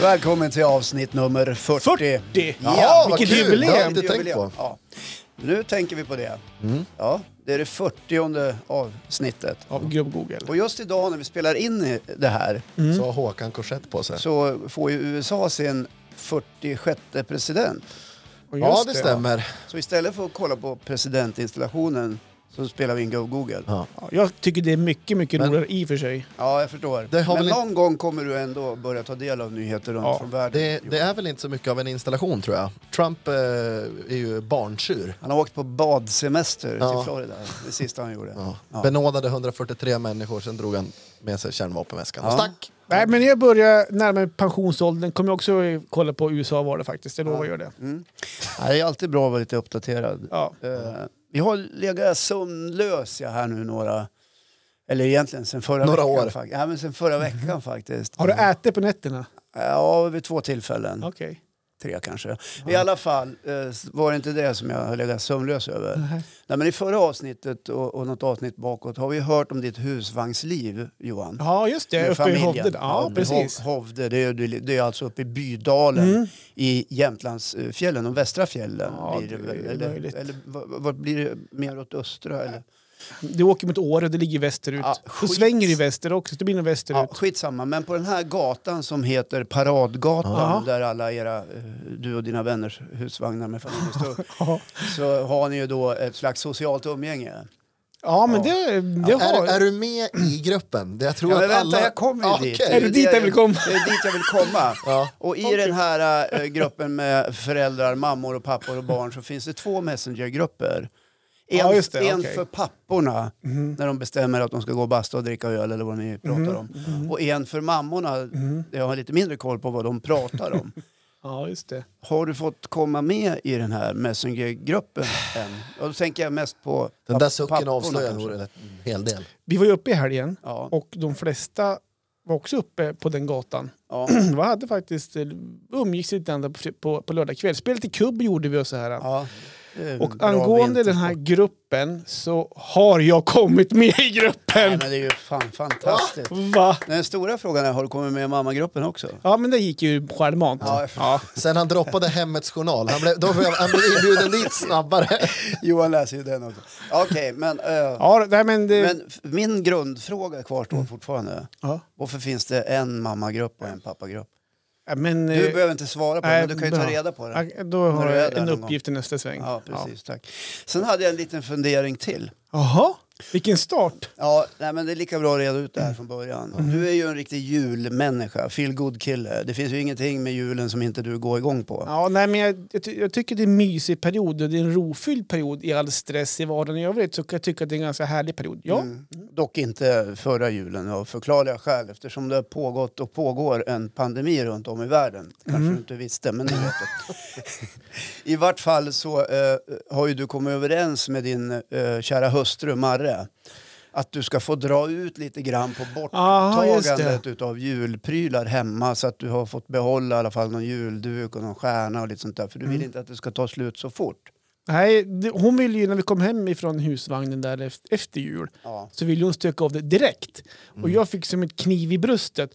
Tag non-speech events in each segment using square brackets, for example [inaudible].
Välkommen till avsnitt nummer 40. 40? Ja, vad vilket kul. jubileum! Det har jag inte tänkt på. Mm. Ja. Nu tänker vi på det. Ja, det är det 40 avsnittet. Av Grubb Google. Och just idag när vi spelar in det här Mm. Så har Håkan korsett på sig. så får ju USA sin 46 president. Ja, det stämmer. Så istället för att kolla på presidentinstallationen så spelar vi in Go Google. Ja. Ja, jag tycker det är mycket, mycket Men- roligare i och för sig. Ja, jag förstår. Det har Men väl någon gång kommer du ändå börja ta del av nyheter runt Ja, från världen. Det, det är väl inte så mycket av en installation tror jag. Trump eh, är ju barntjur. Han har åkt på badsemester Ja. till Florida. Det sista han gjorde. Ja. Ja. Benådade 143 människor, sen drog han med sig kärnvapenväskan och Ja. stack. Nej, men när jag börjar närma mig pensionsåldern kommer jag också kolla på USA var det faktiskt. Jag lovar att göra det. Mm. Det är alltid bra att vara lite uppdaterad. Ja. Eh, vi har legat sömnlösa här nu några... Eller egentligen sen förra Några veckan. år. Ja, men sen förra veckan faktiskt. Har du ätit på nätterna? Ja, vid två tillfällen. Okej. Tre kanske. I alla fall eh, var det inte det som jag har legat sömnlös över. Nej, men I förra avsnittet och, och något avsnitt bakåt har vi hört om ditt husvagnsliv, Johan. Ja, just det. Med Uppe i familjen. Hovde. Ja, med precis. Hov- Hovde, det är, det är alltså uppe i Bydalen Mm. i Jämtlandsfjällen, de västra fjällen. Ja, blir det det eller, eller vad, vad blir det mer åt östra? Eller? Du åker mot Åre, det ligger västerut. Ja, skit. svänger du i väster också, så det blir nog västerut. Ja, skitsamma, men på den här gatan som heter Paradgatan Ja. där alla era, eh, du och dina vänners husvagnar med familj står, [laughs] Ja, så har ni ju då ett slags socialt umgänge. ja men det, det har... Är, är du med i gruppen? Det jag tror Ja, men att vänta, alla... jag kommer ju Okej. dit. Är det dit jag vill komma? Det är dit jag vill komma. [laughs] Ja. Och i den här äh, gruppen med föräldrar, mammor och pappor och barn så finns det två messengergrupper. En, Ja, just det, en okej. för papporna Mhm. när de bestämmer att de ska gå och basta och dricka öl eller vad ni pratar om. Mhm. Och en för mammorna, jag har lite mindre koll på vad de pratar om. [laughs] Ja, just det. Har du fått komma med i den här messengergruppen än? Och då tänker jag mest på Den där sucken avslöjar nog en hel del. Vi var ju uppe i helgen Ja, och de flesta var också uppe på den gatan. ja, [clears throat] Vi hade faktiskt eh, umgicks lite på, på, på lördag kväll. Spelade lite kubb gjorde vi och så här. ja. En Och angående den här gruppen så har jag kommit med i gruppen. Nej, men det är ju fan fantastiskt. Va? Den stora frågan är, har du kommit med i mammagruppen också? Ja, men det gick ju självmant. Ja, Ja, Sen han droppade Hemmets Journal, han blev, då blev han blev inbjuden dit snabbare. [laughs] Johan läser ju den också. Okej, men, eh, ja nej, men det... men min grundfråga kvarstår fortfarande. ja. Varför finns det en mammagrupp och en pappagrupp? Ja, men, Du eh, behöver inte svara på det, men du kan ju ta reda på det. ja, Då har du jag en uppgift i nästa sväng. Ja, precis. Tack. Sen hade jag en liten fundering till. Jaha, vilken start. Ja, nej, men det är lika bra att reda ut det Mm. här från början. Du är ju en riktig julmänniska, feel good kille. Det finns ju ingenting med julen som inte du går igång på. Ja, nej, men jag, jag, ty- jag tycker det är en mysig period och det är en rofylld period i all stress i vardagen i övrigt. Så jag tycka att det är en ganska härlig period. Ja, Mm. Dock inte förra julen av förklarliga skäl eftersom det har pågått och pågår en pandemi runt om i världen. Kanske Mm. du inte visste, men det vet. [laughs] I vart fall så eh, har ju du kommit överens med din eh, kära hustru Marre att du ska få dra ut lite grann på borttagandet utav julprylar hemma så att du har fått behålla i alla fall någon julduk och någon stjärna och lite sånt där. För du Mm. vill inte att det ska ta slut så fort. nej, det, hon ville ju när vi kom hem ifrån husvagnen där efter, efter jul Ja. så ville hon stöka av det direkt. Och Mm. jag fick som ett kniv i bröstet.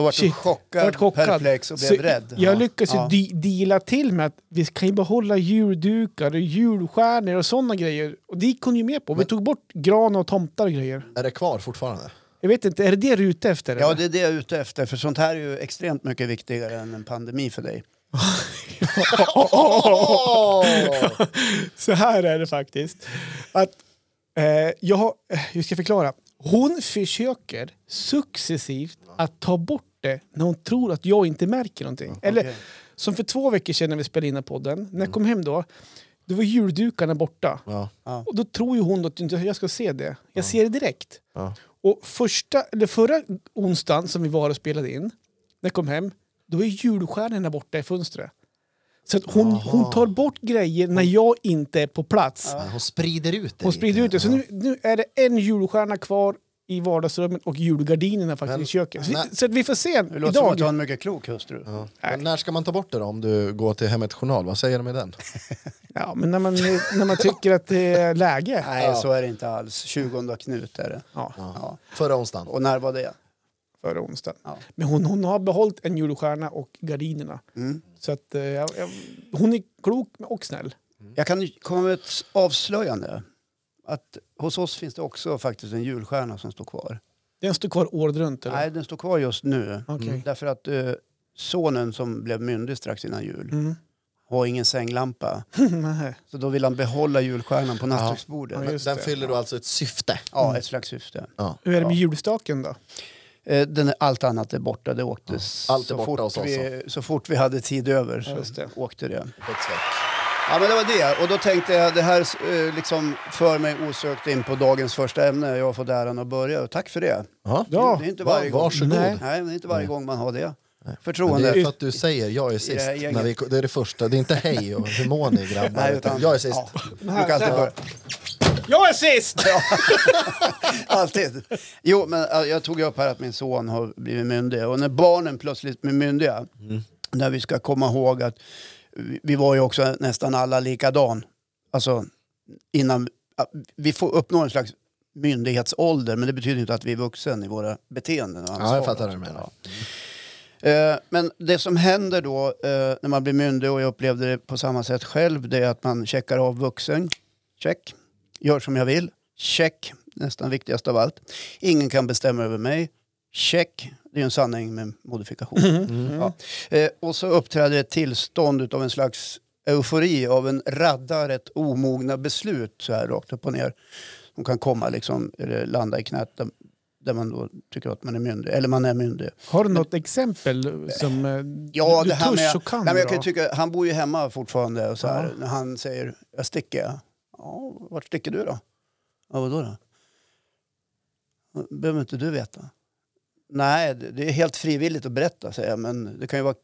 Då var du chockad, vart chockad. perplex och blev Så rädd. Jag Ja. lyckades ju Ja. deala till med att vi kan ju behålla juldukar och julstjärnor och sådana grejer. Och det gick hon ju med på. Vi Men- tog bort gran och tomtar och grejer. Är det kvar fortfarande? Jag vet inte, är det det du är ute efter? Ja, eller? det är det jag är ute efter. För sånt här är ju extremt mycket viktigare än en pandemi för dig. [laughs] Så här är det faktiskt. Att, eh, jag, eh, hur ska jag förklara? Hon försöker successivt att ta bort det när hon tror att jag inte märker någonting. Eller Okej. som för två veckor sedan när vi spelade in den podden. När jag kom hem då, då var juldukarna borta. Ja. Ja. Och då tror ju hon att inte jag ska se det. Jag ser det direkt. Ja. Och första, eller förra onsdagen som vi var och spelade in, när jag kom hem, då är julstjärnorna borta i fönstret. Så att hon, hon tar bort grejer när jag inte är på plats. Hon sprider ut det Hon lite. sprider ut det. Så nu, nu är det en julstjärna kvar i vardagsrummet och julgardinerna faktiskt Men- i köket. Så, Nej. så att vi får se Det låter som att du har idag. en mycket klok hustru. Ja. Men när ska man ta bort det då om du går till Hemmets Journal? Vad säger de med den? [laughs] Ja, men när man, när man tycker att det är läge. Nej, Ja. så är det inte alls. 20 Knut är det. Ja. Ja. Förra onsdagen. Och när var det? förra onsdagen. Ja. Men hon, hon har behållit en julstjärna och gardinerna. Mm. Så att, eh, jag, jag, hon är klok och snäll. Jag kan komma med ett avslöjande. Att hos oss finns det också faktiskt en julstjärna som står kvar. Den står kvar året runt? Eller? Nej, den står kvar just nu. Okej. Därför att eh, sonen som blev myndig strax innan jul Mm. har ingen sänglampa. [laughs] Så då vill han behålla julstjärnan på nattduksbordet. Ja, Ja, Den det. fyller då alltså ett syfte. ett slags syfte. Ja. Hur är det med julstaken då? Eh, den är, allt annat är borta. Det åktes Allt är så, borta fort hos oss vi, så fort vi hade tid över Ja, så det. åkte det. Ja, men det var det. Och då tänkte jag, det här eh, liksom för mig osökt in på dagens första ämne. Jag har fått äran att börja och tack för det. Ja. Ja, det är inte Va- varje gång. varsågod. Nej. Nej, det är inte varje gång man har det. Men Förtroende. det är för att du säger jag är sist. det gänget. När vi, det är det första. Det är inte hej och hur mår ni grabbar? Nej, utan jag är sist. Ja, du kan alltid börja. Jag är sist! [laughs] Alltid. Jo, men jag tog upp här att min son har blivit myndig. Och när barnen plötsligt blir myndiga, när vi ska komma ihåg att vi- var ju också nästan alla likadan. Alltså innan, vi får uppnå en slags myndighetsålder, men det betyder inte att vi är vuxen i våra beteenden och ansvar. Ja, jag fattar vad du menar. Eh, Men det som händer då eh, när man blir myndig och jag upplevde det på samma sätt själv, det är att man checkar av vuxen. Check. Gör som jag vill. Check. Nästan viktigast av allt. Ingen kan bestämma över mig. Check. Det är ju en sanning med modifikation. Ja. Eh, Och så uppträder ett tillstånd av en slags eufori av en radda rätt omogna beslut så här rakt upp och ner. Som kan komma liksom, eller landa i knät där, där man då tycker att man är myndig. Eller man är myndig. Har du något exempel som eh, Ja, du det här törs med, och kan nej, men jag kan tycka, han bor ju hemma fortfarande och så här, när han säger jag sticker. Ja, vart sticker du då? Ja, vadå då? behöver inte du veta. Nej, det är helt frivilligt att berätta säger jag, men det kan ju vara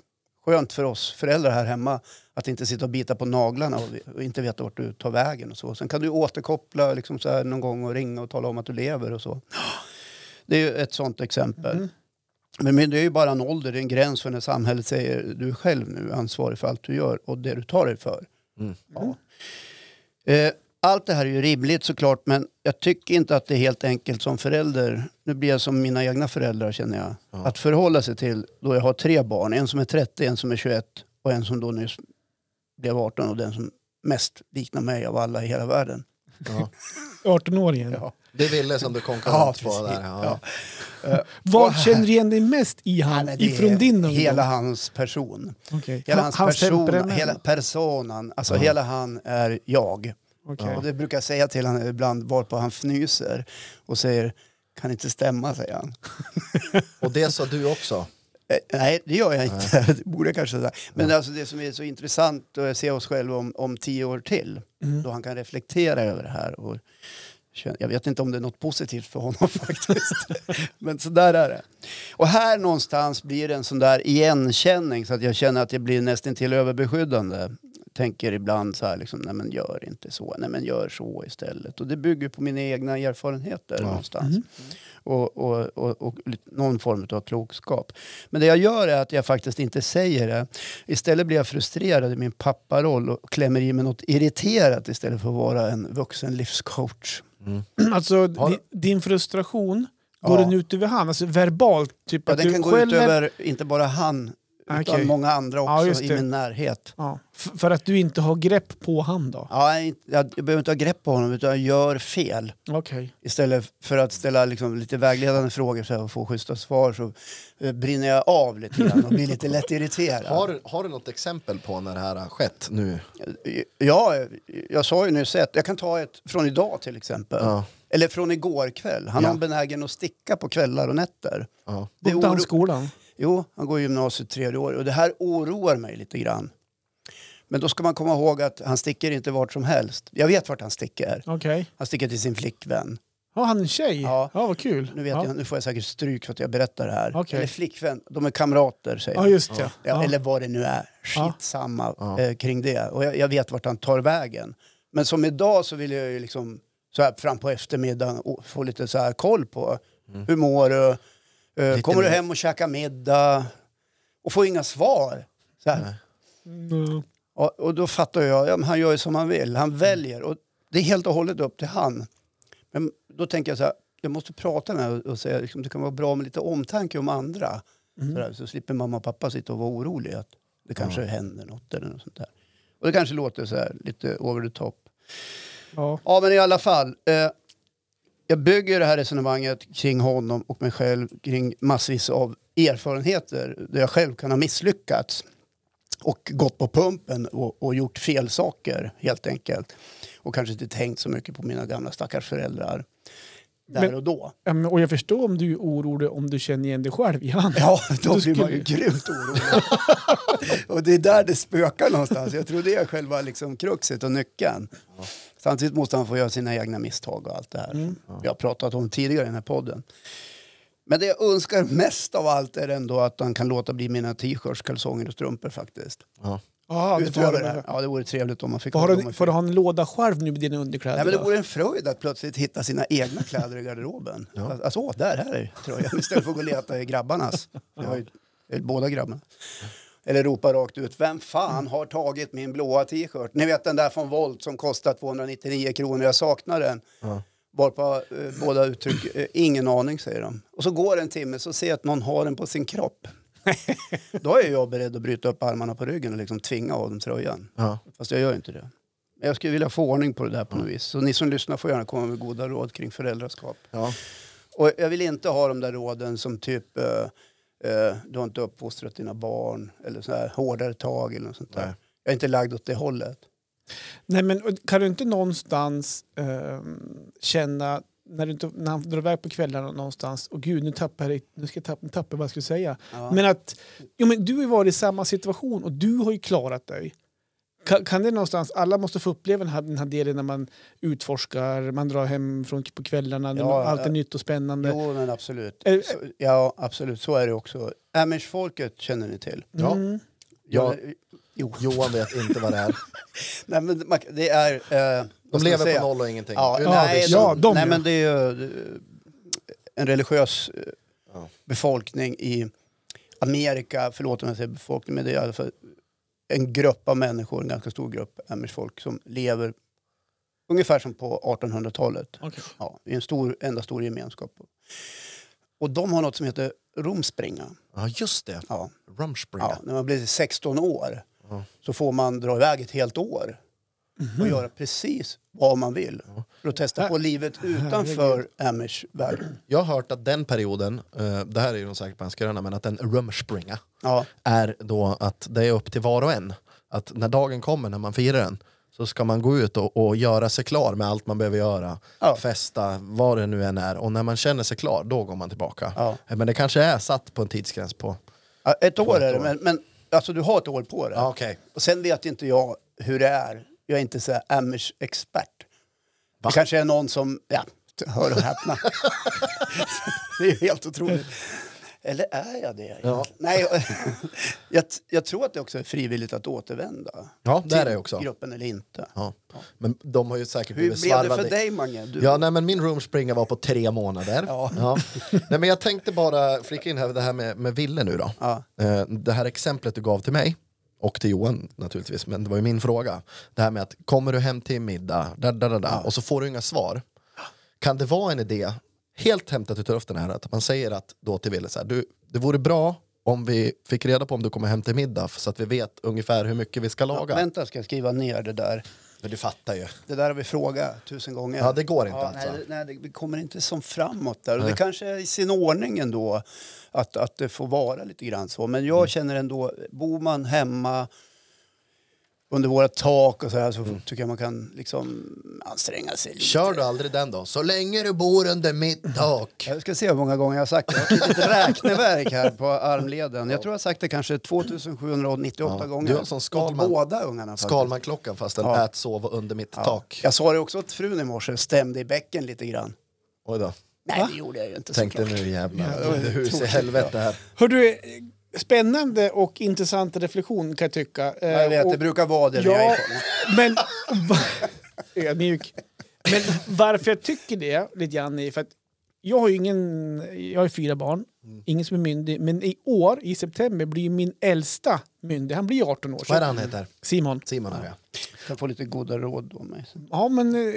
skönt för oss föräldrar här hemma att inte sitta och bita på naglarna och, inte veta vart du tar vägen och så. Sen kan du återkoppla liksom så någon gång och ringa och tala om att du lever och så. Det är ju ett sånt exempel. Mm. Men, men det är ju bara en ålder, det är en gräns för när samhället säger du är själv nu ansvarig för allt du gör och det du tar dig för. Mm. Ja. Eh, allt det här är ju rimligt såklart men jag tycker inte att det är helt enkelt som förälder. Nu blir jag som mina egna föräldrar känner jag. Ja. Att förhålla sig till då jag har tre barn. En som är 30, en som är 21 och en som då nyss blev 18 och den som mest liknar mig av alla i hela världen. Ja. [laughs] 18-åringen. Ja. Det är Ville som du [laughs] Ja, konkurrent på precis. där. Ja. Ja. [laughs] Eh, Vad känner du igen dig mest i Ja, han, är ifrån din ungdom? Hela hans person. Okej. Hela Han- hans, person, hela personan, alltså hela han är jag. Okej. Och det brukar jag säga till honom ibland varpå han fnyser och säger kan inte stämma, säger han. [laughs] Och det sa du också. Eh, nej, det gör jag inte. [laughs] det borde jag kanske säga. Men alltså det som är så intressant att se oss själva om, om tio år till, Mm. då han kan reflektera över det här. Och jag vet inte om det är något positivt för honom [laughs] faktiskt. Men så där är det. Och här någonstans blir det en sån där igenkänning så att jag känner att jag blir nästan till överbeskyddande. Tänker ibland så här, liksom, nej men gör inte så, nej men gör så istället. Och det bygger på mina egna erfarenheter Ja. någonstans. Och, och, och, och lite- någon form av klokskap. Men det jag gör är att jag faktiskt inte säger det. Istället blir jag frustrerad i min papparoll och klämmer i mig något irriterat istället för att vara en vuxen livscoach. [clears throat] Alltså, Har- din, din frustration, går Ja. den ut över han? Alltså verbalt? Typ Ja, att den du kan gå ut skäller- över inte bara han, utan Okej. många andra Ja, också just i min närhet. Ja. För att du inte har grepp på han då? Ja, jag, jag, behöver inte ha grepp på honom utan jag gör fel. Okej. Istället för att ställa liksom lite vägledande frågor så här, och få schyssta svar så eh, brinner jag av lite grann och blir lite lätt irriterad. [laughs] Har, du- har du något exempel på när det här har skett nu? Ja, jag sa ju nyss ett. Jag kan ta ett från idag till exempel. Ja. Eller från igår kväll. Han Ja. har en benägen att sticka på kvällar och nätter. Ja. Det På oro- skolan? Jo, han går i gymnasiet tredje år och det här oroar mig lite grann. Men då ska man komma ihåg att han sticker inte vart som helst. Jag vet vart han sticker. Okej. Han sticker till sin flickvän. Har han en tjej? Ja. Ja, vad kul. Nu, vet ja. jag, nu får jag säkert stryk för att jag berättar det här. Okej. Eller flickvän. De är kamrater säger Ja, just det. Ja, Ja. Eller vad det nu är. Ja. Skitsamma Ja. eh, kring det. Och jag, jag vet vart han tar vägen. Men som idag så vill jag ju liksom så här fram på eftermiddagen och få lite så här koll på hur mår du? Eh, Lite kommer du hem och käkar middag? Och får inga svar. Så här. Mm. Och, och då fattar jag, ja, men han gör ju som han vill. Han väljer och det är helt och hållet upp till han. Men då tänker jag så här, jag måste prata med henne och säga liksom, det kan vara bra med lite omtanke om andra. Sådär, så slipper mamma och pappa sitta och vara oroliga att det kanske händer något eller något sånt där. Och det kanske låter så här lite over the top. Ja. Ja, men i alla fall. Eh, jag bygger det här resonemanget kring honom och mig själv kring massvis av erfarenheter där jag själv kan ha misslyckats och gått på pumpen och, och gjort fel saker helt enkelt. Och kanske inte tänkt så mycket på mina gamla stackars föräldrar där Men- och då. Ja, Och jag förstår om du är orolig om du känner igen dig själv i han. Ja, då blir man ju skulle- grymt orolig. [laughs] och det är där det spökar någonstans. Jag tror det är själva liksom kruxet och nyckeln. Samtidigt måste han få göra sina egna misstag och allt det här. Vi har pratat om tidigare i den här podden. Men det jag önskar mest av allt är ändå att han kan låta bli mina t-shirts, kalsonger och strumpor faktiskt. Ja. Ja, det det här. det. Ja, det vore trevligt om man fick hålla du, dem får du ha en låda själv nu med dina underkläder? Nej, men det då? vore en fröjd att plötsligt hitta sina egna kläder i garderoben. Ja. Alltså, åh, där här är tröjan. [laughs] Istället för att gå och leta i grabbarnas. Jag har ju, båda grabbarna. Eller ropa rakt ut, vem fan har tagit min blåa t-shirt? Ni vet den där från Volt som kostar 299 kronor, jag saknar den. Ja. Varpå eh, båda uttryck, eh, ingen aning säger de. Och så går det en timme så ser jag att någon har den på sin kropp. [laughs] Då är jag beredd att bryta upp armarna på ryggen och liksom tvinga av dem tröjan. Ja. Fast jag gör inte det. Men jag skulle vilja få ordning på det där på något vis. Så ni som lyssnar får gärna komma med goda råd kring föräldraskap. Ja. Och jag vill inte ha de där råden som typ eh, eh, du har inte uppfostrat dina barn eller så här hårdare tag eller något sånt där. Nej. Jag är inte lagd åt det hållet. Nej, men kan du inte någonstans ehm, känna när, du inte, när han drar iväg på kvällarna någonstans och gud nu tappar jag, nu ska jag tappa, tappa vad jag skulle säga. Ja. Men att jo, men du har varit i samma situation och du har ju klarat dig. Kan, kan det någonstans, alla måste få uppleva den här, den här delen när man utforskar, man drar hem från, på kvällarna, Ja, man, allt är ja. nytt och spännande. Jo, men absolut. Eh, Så, ja, absolut. Så är det också. Amish-folket känner ni till. Ja. Mm. Ja. Jo. [laughs] Johan vet inte vad det är. [laughs] Nej, men det är... Eh, De lever säga? på noll och ingenting. Ja, Utan nej, det- ja, de nej ja. men det är ju eh, en religiös eh, Ja. befolkning i Amerika, förlåt om jag säger befolkning, men det är i alla fall en grupp av människor, en ganska stor grupp amish-folk som lever ungefär som på 1800-talet. Okej. Ja, i en stor, enda stor gemenskap. Och de har något som heter romspringa. Ja, just det. Ja. Rumspringa. Ja, när man blir 16 år Ja. så får man dra iväg ett helt år och göra precis vad man vill för att testa på livet utanför Amish-världen. Jag har hört att den perioden, eh, det här är ju säkert på en skröna, men att den rumspringa Ja, är då att det är upp till var och en. Att när dagen kommer, när man firar den, så ska man gå ut och, och göra sig klar med allt man behöver göra. Ja. Festa, vad det nu än är. Och när man känner sig klar, då går man tillbaka. Ja. Eh, Men det kanske är satt på en tidsgräns på... Ja, ett år ett är det, men, men alltså, du har ett år på dig. Ja, okej. Och sen vet inte jag hur det är. Jag är inte så Amish-expert. Det kanske är någon som, ja, hör och häpna. [laughs] det är helt otroligt. Eller är jag det? egentligen? Ja. Nej, jag, jag tror att det också är frivilligt att återvända. Ja, det är det också. gruppen eller inte. Ja. Men de har ju säkert Hur blev det för dig, Mange? Du, Ja, nej, men min roomspringa var på tre månader. Ja. Nej, men jag tänkte bara flika in här det här med, med Ville nu då. Ja. Eh, Det här exemplet du gav till mig och till Johan naturligtvis, men det var ju min fråga. Det här med att kommer du hem till middag da, da, da, da, och så får du inga svar. Kan det vara en idé, helt hämtat ut luften här, att man säger att då till Ville så här, du, det vore bra om vi fick reda på om du kommer hem till middag så att vi vet ungefär hur mycket vi ska laga. Vänta, ska jag skriva ner det där? Men du fattar ju. Det där har vi frågat tusen gånger. Ja, det går inte alltså. Nej, nej det, vi kommer inte som framåt där. Och det kanske är i sin ordning ändå att, att det får vara lite grann så. Men Mm. jag känner ändå, bor man hemma under våra tak och så här så Mm. tycker jag man kan liksom anstränga sig lite. Kör du aldrig den då? Så länge du bor under mitt tak. Jag ska se hur många gånger jag har sagt det. Jag har ett litet räkneverk här på armleden. Jag tror jag har sagt det kanske 2798 Ja, gånger. du har sån Skalman- båda ungarna faktiskt. Skalman-klockan fast den Ja. ät, sova under mitt Ja. tak. Jag sa det också åt frun i morse, stämde i bäcken lite grann. Oj då. Nej, det gjorde jag ju inte Tänkte såklart. nu jävlar, Ja, hus i helvete här. Hör du, spännande och intressant reflektion kan jag tycka. Eh, Jag vet, och- det brukar vara det när jag Ja, [laughs] är men... Ödmjuk. Men varför jag tycker det lite grann är för att jag har ju ingen, jag har fyra barn, Mm. ingen som är myndig, men i år, i september, blir min äldsta myndig. Han blir 18 år. Vad är det han heter? Simon. Simon här ja. Kan få lite goda råd av mig. Ja, men eh,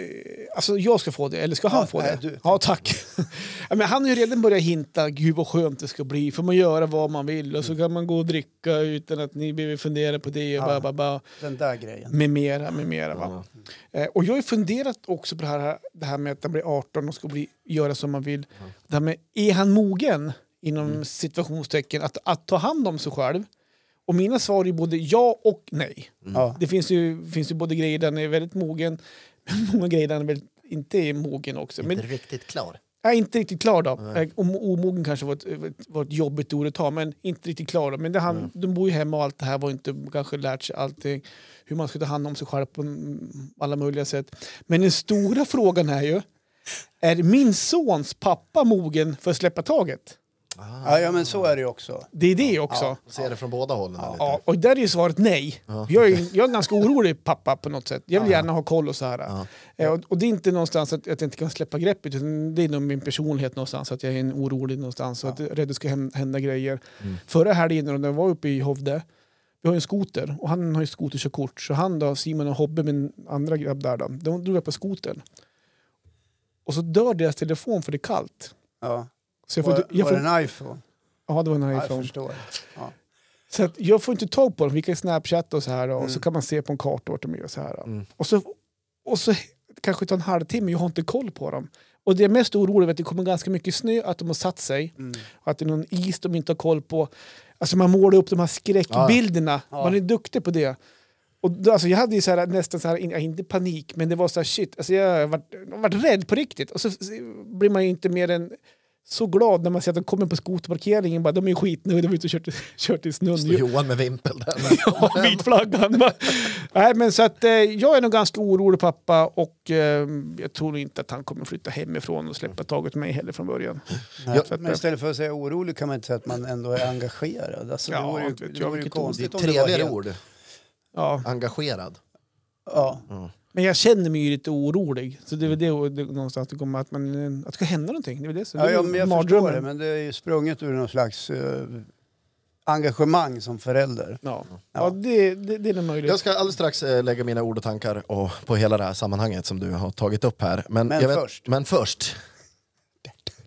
alltså jag ska få det. Eller ska han Ja, få nej, det? du. Ja, tack. [laughs] ja, men han har ju redan börjat hinta, gud vad skönt det ska bli. Får man göra vad man vill och så kan man gå och dricka utan att ni behöver fundera på det och Ja. ba, ba, ba, Den där grejen. med mera, med mera. Va? Eh, och jag har ju funderat också på det här, det här med att han blir 18 och ska bli, göra som man vill. Det här med, är han mogen, inom situationstecken, att, att ta hand om sig själv? Och mina svar är både ja och nej. Ja. Det finns ju, finns ju både grejer där han är väldigt mogen, [laughs] men många grejer där han väl inte är mogen också. Men riktigt klar. är inte riktigt klar då. Eh, om- Omogen kanske var ett, var ett jobbigt ord att ta, men inte riktigt klar. Då. Men det han, de bor ju hemma och allt det här var inte kanske lärt sig allting. Hur man ska ta hand om sig själv på mm, alla möjliga sätt. Men den stora frågan är ju, är min sons pappa mogen för att släppa taget? Ja, ja, men så är det ju också. Det är det också. Ser det från båda hållen. lite. Ja, och där är ju svaret nej. Jag, är, jag är en ganska orolig pappa på något sätt. Jag vill gärna ha koll och så här. Eh, Och, och det är inte någonstans att, att jag inte kan släppa greppet, utan det är nog min personlighet någonstans. Att jag är en orolig någonstans och att jag är rädd ska hän- hända grejer. Förra helgen när jag var uppe i Hovde, vi har ju en skoter och han har ju skoterkörkort. Så han då, Simon och Hobbe, min andra grabb där, då, de drog upp på skotern. Och så dör deras telefon för det är kallt. Ja. Så jag får, Var, inte- jag var får, det en iPhone? ja, det var en Ja, jag iPhone. förstår. Ja. Så att jag får inte tag på dem. Vi kan snapchatta och så här och så kan man se på en karta vart de är och så här. Och så, och så kanske ta en halvtimme, jag har inte koll på dem. Och det är mest orolig över att det kommer ganska mycket snö, att de har satt sig. Och att det är någon is de inte har koll på. Alltså man målar upp de här skräckbilderna. Man är duktig på det. Och då, alltså jag hade ju så här, nästan så här, in- inte panik, men det var så här shit. Alltså jag har varit, har varit rädd på riktigt. Och så blir man ju inte mer än så glad när man ser att de kommer på skoterparkeringen. Bara, de är skitnöjda, de var ute och kört, [laughs] kört i snön. Står Johan med vimpel där. [laughs] Ja, vitflaggan. Va? Nej, men så att, eh, jag är nog ganska orolig pappa och eh, jag tror inte att han kommer flytta hemifrån och släppa taget med mig heller från början. Nej, Så att, men istället för att säga orolig kan man inte säga att man ändå är engagerad. Alltså, Ja, det vore ju, det vore ju. Det är konstigt om det var helt... ord. Ja. Engagerad. Ja. Men jag känner mig ju lite orolig. Så det är väl det, det någonstans det kommer att, man, att det ska hända någonting. Det är väl det, så det Ja, är ja, men jag mardrömmen. förstår det, men det är ju sprunget ur någon slags eh, engagemang som förälder. Ja, ja det, det, det är nog möjligt. Jag ska alldeles strax eh, lägga mina ord och tankar och, på hela det här sammanhanget som du har tagit upp här. Men, Men jag först. Men först.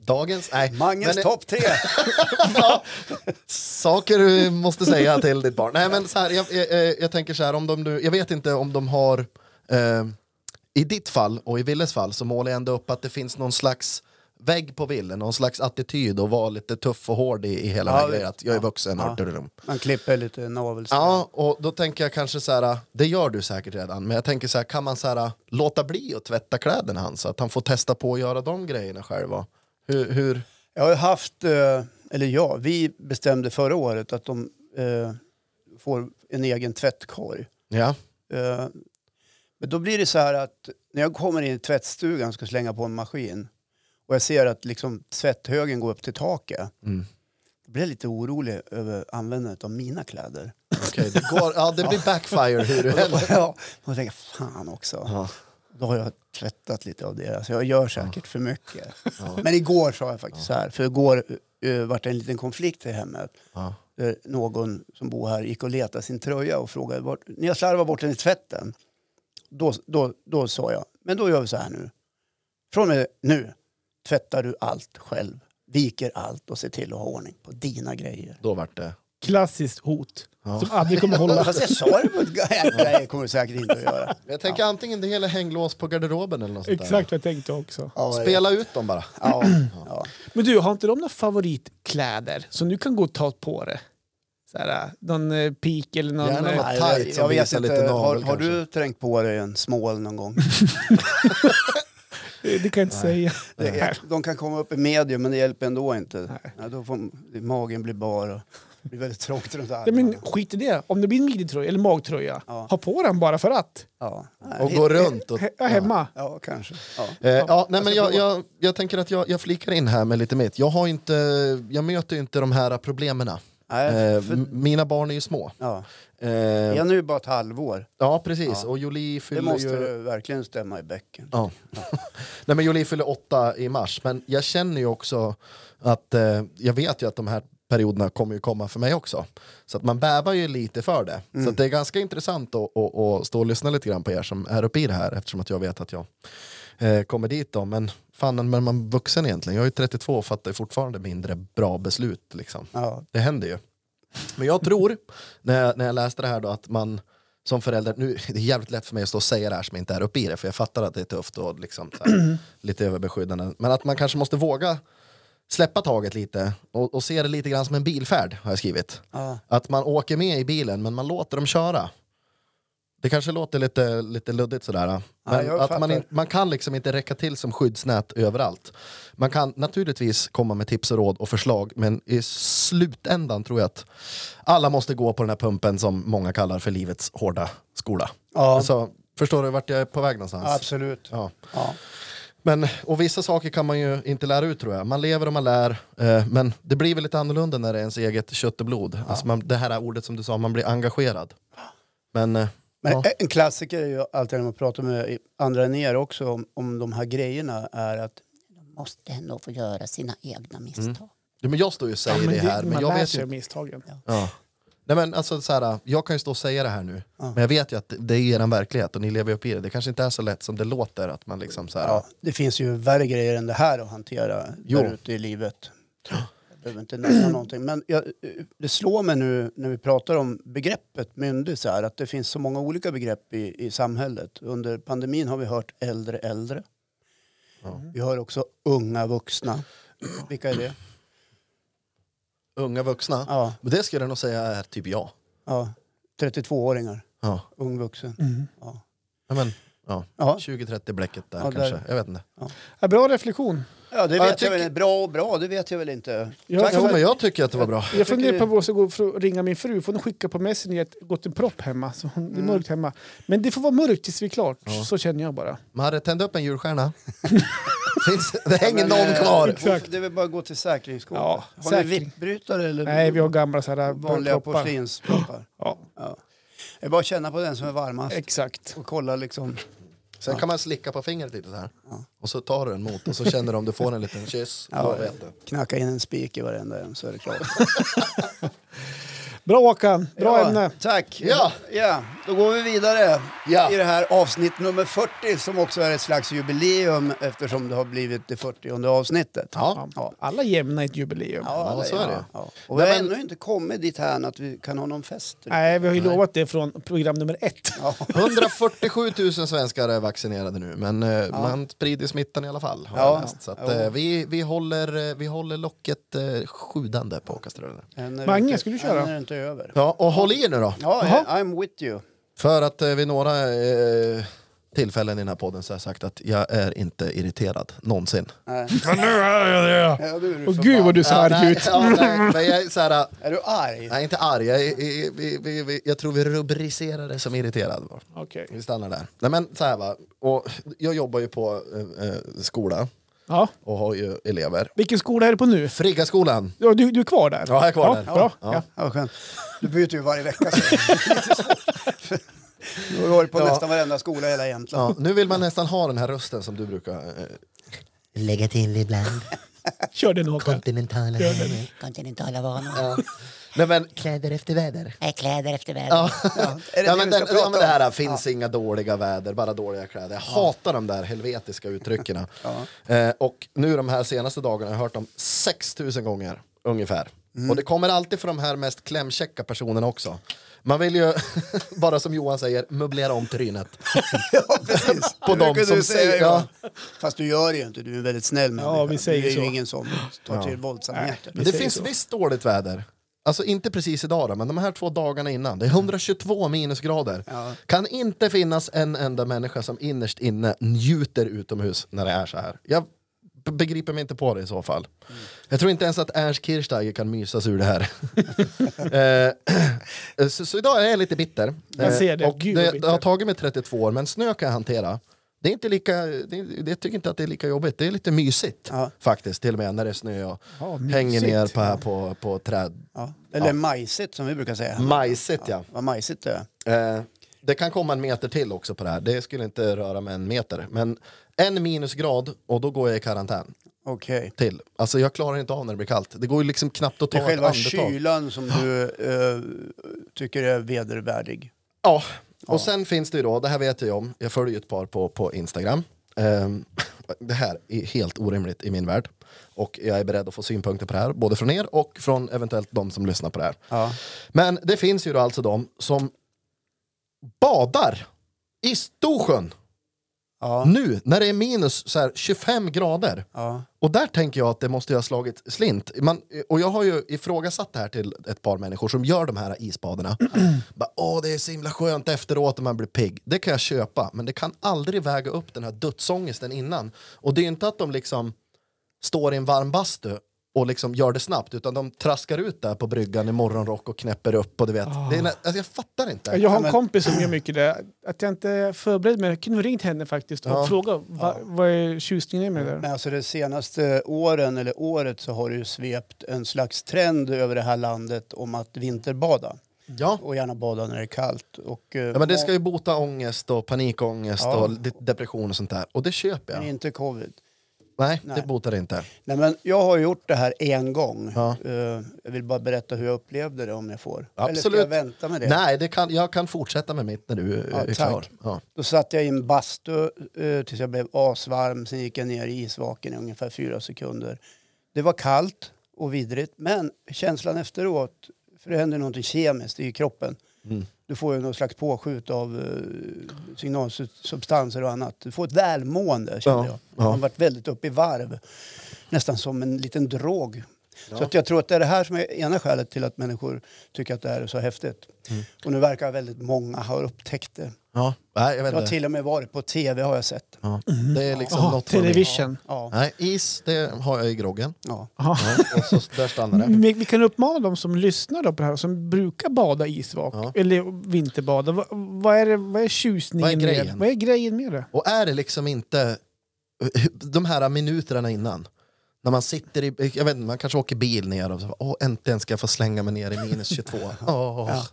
Dagens... Nej. Mangens men, topp tre! [laughs] Saker du måste säga till ditt barn. Nej, men så här, jag, jag, jag tänker så här, om de jag vet inte om de har... Eh, I ditt fall och i Willes fall så målar jag ändå upp att det finns någon slags vägg på Ville, någon slags attityd och vara lite tuff och hård i, i hela Ja, den här det- grejen. Att jag är vuxen. Ja. Man klipper lite navelsträngar. Ja, och då tänker jag kanske så här, det gör du säkert redan, men jag tänker så här, kan man så här, låta bli att tvätta kläderna hans så att han får testa på att göra de grejerna själva? Hur, hur? Jag har haft, eh, eller ja, vi bestämde förra året att de eh, får en egen tvättkorg. Ja, Eh, men då blir det så här att när jag kommer in i tvättstugan och ska slänga på en maskin och jag ser att liksom tvätthögen går upp till taket. Mm. Då blir jag lite orolig över användandet av mina kläder. okej, det, går, ja, det blir [laughs] backfire hur du ja, och tänker fan också. Ja. Då har jag tvättat lite av det. Alltså jag gör säkert för mycket. Men igår sa jag faktiskt så här, för igår uh, vart det en liten konflikt i hemmet. Där någon som bor här gick och letade sin tröja och frågade vart, ni har slarvat bort den i tvätten. Då, då, då sa jag, men då gör vi så här nu. Från och med nu tvättar du allt själv. Viker allt och ser till att ha ordning på dina grejer. Då vart det. Klassiskt hot som aldrig kommer hålla. Fast jag sa det ett... Nej, det kommer du säkert inte att göra. Jag tänker antingen det eller hänglås på garderoben eller något sånt Exakt vad jag tänkte också. Ja? Spela ut dem bara. Ja, ja. Men du, har inte de några favoritkläder som du kan gå och ta på det? Så här, någon eh, peak eller någon... Gärna eh, något. Nej, jag, som jag vet visar inte, lite har, navel har du kanske. trängt på dig en smål någon gång? [laughs] det kan jag inte säga. Det de kan komma upp i medium men det hjälper ändå inte. Nej. Ja, då får, magen blir bar och det blir väldigt trångt runt Ja, armarna. men skit i det. Om det blir en midjetröja eller magtröja, Ja. ha på den bara för att. Ja. Och gå runt. Och, He- ja, hemma. Ja, kanske. Ja. Eh, ja, nej, men jag, jag, jag tänker att jag, jag flikar in här med lite mitt. Jag, har inte, jag möter ju inte de här problemen Nej, Eh, för- m- mina barn är ju små. Ja. Eh, Jag är nu bara ett halvår. ja, precis. Ja. Och Jolie Det fyller måste ju... ju verkligen stämma i bäcken. Ja. Nej, men Jolie fyller åtta i mars, men jag känner ju också att eh, jag vet ju att de här perioderna kommer ju komma för mig också. Så att man bävar ju lite för det. Så att det är ganska intressant att, att, att stå och lyssna lite grann på er som är uppe i det här eftersom att jag vet att jag eh, kommer dit då. Men fan, när man är vuxen egentligen, jag är ju 32 och fattar fortfarande mindre bra beslut liksom. Ja. Det händer ju. Men jag tror, när jag, när jag läste det här då, att man som förälder, nu det är jävligt lätt för mig att stå och säga det här som inte är uppe i det, för jag fattar att det är tufft och liksom, så här, [clears throat] lite överbeskyddande. Men att man kanske måste våga släppa taget lite och, och se det lite grann som en bilfärd, har jag skrivit. Ja. Att man åker med i bilen, men man låter dem köra. Det kanske låter lite, lite luddigt sådär. Men jag att man, in, man kan liksom inte räcka till som skyddsnät överallt. Man kan naturligtvis komma med tips och råd och förslag, men i slutändan tror jag att alla måste gå på den här pumpen som många kallar för livets hårda skola. Ja. Alltså, förstår du vart jag är på väg någonstans? Absolut. Ja. Ja. Men, och vissa saker kan man ju inte lära ut tror jag. Man lever och man lär. Eh, men det blir väl lite annorlunda när det är ens eget kött och blod. Alltså man, det här ordet som du sa, man blir engagerad. Men, eh, Men ja. en klassiker är ju alltid när man pratar med andra än er också om, om de här grejerna är att De måste ändå få göra sina egna misstag. Ja, men jag står ju och säger Ja, men det här, men jag lär vet sig ju... misstagen. Ja. Nej, men alltså, så här, jag kan ju stå och säga det här nu, men jag vet ju att det är er verklighet och ni lever upp i det. Det kanske inte är så lätt som det låter. att man liksom så här, ja, det finns ju värre grejer än det här att hantera Jo. där ute i livet. Jag behöver inte nämna någonting. Men jag, det slår mig nu när vi pratar om begreppet myndig så här, att det finns så många olika begrepp i, i samhället. Under pandemin har vi hört äldre äldre. Vi hör också unga vuxna. Vilka är det? Unga vuxna. Ja, Men det skulle jag nog säga är typ jag. ja 32-åringar, Ja. ung vuxen. Mm. Ja. Ja, men, ja. Ja. 20-30 bläcket där Ja, där. kanske. Jag vet inte. Ja, bra reflektion. Ja, det Ja, vet jag jag, tycker- väl. Bra och bra, det vet jag väl inte. Jag- Tack Jo, för- men jag tycker att det var bra. Jag funderar tycker- på att gå för att ringa min fru. Får hon skicka på Messenger att gått en propp hemma. Så hon, det är mörkt hemma. Men det får vara mörkt tills vi är klart. Så känner jag bara. Marre, tänd upp en julstjärna. [laughs] Finns, det hänger Men, någon eh, kvar. Exakt. Det är väl bara att gå till säkringsskåpet. Ja, Har säkring. ni vippbrytare eller Nej, vi har gamla så här vanliga proppar. porslinsproppar? [gasps] Ja, Ja. Det är bara att känna på den som är varmast exakt. och kolla liksom. Sen kan man slicka på fingret lite så här. Och så tar du den mot och så känner du om du får en liten kyss. Ja, vet du. Knacka in en spik i varenda en så är det klart. [laughs] Bra Håkan, bra ja, ämne. Tack. Ja. ja, då går vi vidare Ja. i det här avsnitt nummer 40 som också är ett slags jubileum eftersom det har blivit det 40 avsnittet. Ja. Ja. Alla jämna ett jubileum. Ja, Ja, så är det. Ja. Och vi har Nej, men- ännu inte kommit dit här att vi kan ha någon fest. Nej, vi har ju lovat det från program nummer ett. Ja. 147 000 svenskar är vaccinerade nu, men eh, man sprider smittan i alla fall. Läst. Så att, eh, vi, vi, håller, eh, vi håller locket sjudande på kastrullen. Än är det Mange, inte- ska du köra? Inte över. Ja, och håll i er nu då. Ja, Jaha. I'm with you. För att eh, vid några eh, tillfällen i den här podden så har jag sagt att jag är inte irriterad, någonsin. Nej. [laughs] Men nu är jag det! Ja, är Åh gud vad du ser arg nej, ut. ja, nej, men jag är så här, Är du arg? nej inte arg, jag, är, vi, vi, vi, vi, jag tror vi rubricerar det som irriterad. Okej. Vi stannar där. Nej men så här va, och jag jobbar ju på eh, eh, skola Ja. och har ju elever. Vilken skola är du på nu? Friggaskolan. Ja, du, du är kvar där? Ja, jag är kvar ja, där. Bra. Ja. Ja. Ja, vad skönt. Du byter ju varje vecka. Så. [laughs] Du har varit på Ja. nästan varenda skola i hela Jämtland. Ja, nu vill man nästan ha den här rösten som du brukar... Eh, Lägga till ibland. Kör den Håkan. Kontinentala Gör det. vanor. Kontinentala vanor. Ja. Nej men, Kläder efter väder. Nej, kläder efter väder. ja. [laughs] Är det ja, det men, den, ja, men det här finns inga dåliga väder, bara dåliga kläder. Jag hatar de där helvetiska uttrycken. [laughs] Ja. Eh, och nu de här senaste dagarna har jag hört dem 6000 gånger ungefär. Mm. Och det kommer alltid från de här mest klämkäcka personerna också. Man vill ju, [laughs] bara som Johan säger, möblera om trynet. Ja, precis. På dem som säger- ja. Fast du gör det ju inte, du är en väldigt snäll människa. Ja, vi säger du är så. ju ingen som tar till våldsamheter. Men det finns så. visst dåligt väder. Alltså inte precis idag då, men de här två dagarna innan. Det är 122 minusgrader. Ja. Kan inte finnas en enda människa som innerst inne njuter utomhus när det är så här. Jag begriper mig inte på det i så fall. Jag tror inte ens att Ernst Kirchsteiger kan mysas ur det här. [laughs] Eh, [clears throat] så, så idag är jag lite bitter. Jag ser det. Och Gud, det, det har tagit mig 32 år, men snö kan jag hantera. Det är inte lika, det, är- jag tycker inte att det är lika jobbigt. Det är lite mysigt Ja. faktiskt till och med när det är snö och Ja, hänger ner på, här på, på träd. Ja. Eller majsigt som vi brukar säga. Majsigt ja. Vad majsigt det är. Eh, det kan komma en meter till också på det här. Det skulle inte röra med en meter. Men en minusgrad och då går jag i karantän Okej. till. Alltså jag klarar inte av när det blir kallt. Det går ju liksom knappt att Det ta är ett själva andetag. kylan som du eh, tycker är vedervärdig. Ja, och sen finns det ju då, det här vet jag om, jag följer ju ett par på, på Instagram. Ehm, [laughs] det här är helt orimligt i min värld. Och jag är beredd att få synpunkter på det här, både från er och från eventuellt de som lyssnar på det här. Ja. Men det finns ju då alltså de som badar i Storsjön Ja. nu när det är minus så här 25 grader. Ja. Och där tänker jag att det måste ha slagit slint. Man, och jag har ju ifrågasatt det här till ett par människor som gör de här isbaderna. [clears throat] Bara, Åh, det är så himla skönt efteråt och man blir pigg. Det kan jag köpa, men det kan aldrig väga upp den här dödsångesten innan. Och det är ju inte att de liksom står i en varm bastu och liksom gör det snabbt, utan de traskar ut där på bryggan i morgonrock och knäpper upp. Och du vet, det är, nä- alltså jag fattar inte. Jag har en men- kompis som gör mycket det. Att jag inte är förberedd med det. Jag kunde ha ringt henne faktiskt och Ja. frågat vad, vad är tjusningen med det. Men alltså de senaste åren eller året så har det ju svept en slags trend över det här landet om att vinterbada. Ja. Och gärna bada när det är kallt. Och, eh, Ja, men det ska ju bota ångest och panikångest Ja. och depression och sånt där. Och det köper Men jag. inte covid. Nej, Nej. det botar inte. Nej, men jag har gjort det här en gång. Ja. Eh, jag vill bara berätta hur jag upplevde det om jag får. Eller ska Absolut. jag vänta med det? Nej, det kan, jag kan fortsätta med mitt när du eh, Ja, är klar. Ja. Då satt jag i en bastu eh, tills jag blev asvarm. Sen gick jag ner i isvaken i ungefär fyra sekunder. Det var kallt och vidrigt, men känslan efteråt, för det händer någonting kemiskt i kroppen. Mm. Du får ju någon slags påskjut av eh, signalsubstanser och annat. Du får ett välmående kände Ja, jag. ja. Man har varit väldigt uppe i varv. Nästan som en liten drog. Ja. Så att jag tror att det är det här som är ena skälet till att människor tycker att det här är så häftigt. Mm. Och nu verkar väldigt många ha upptäckt det. Ja. Nej, jag vet Jag har inte. till och med varit på tv har jag sett. Ja. Det är liksom Jaha, något för mig. television. Ja. Nej, is det har jag i groggen. Ja. Jaha. Ja, och så där stannar det. Vi, vi kan uppmana de som lyssnar då på det här, som brukar bada isvak, Ja. eller vinterbada. Vad, vad, är, det, vad är tjusningen Vad är med det? grejen? Vad är grejen med det? Och är det liksom inte de här minuterna innan när man sitter i, jag vet inte, man kanske åker bil ner och så, åh äntligen ska jag få slänga mig ner i minus 22. Åh. Ja.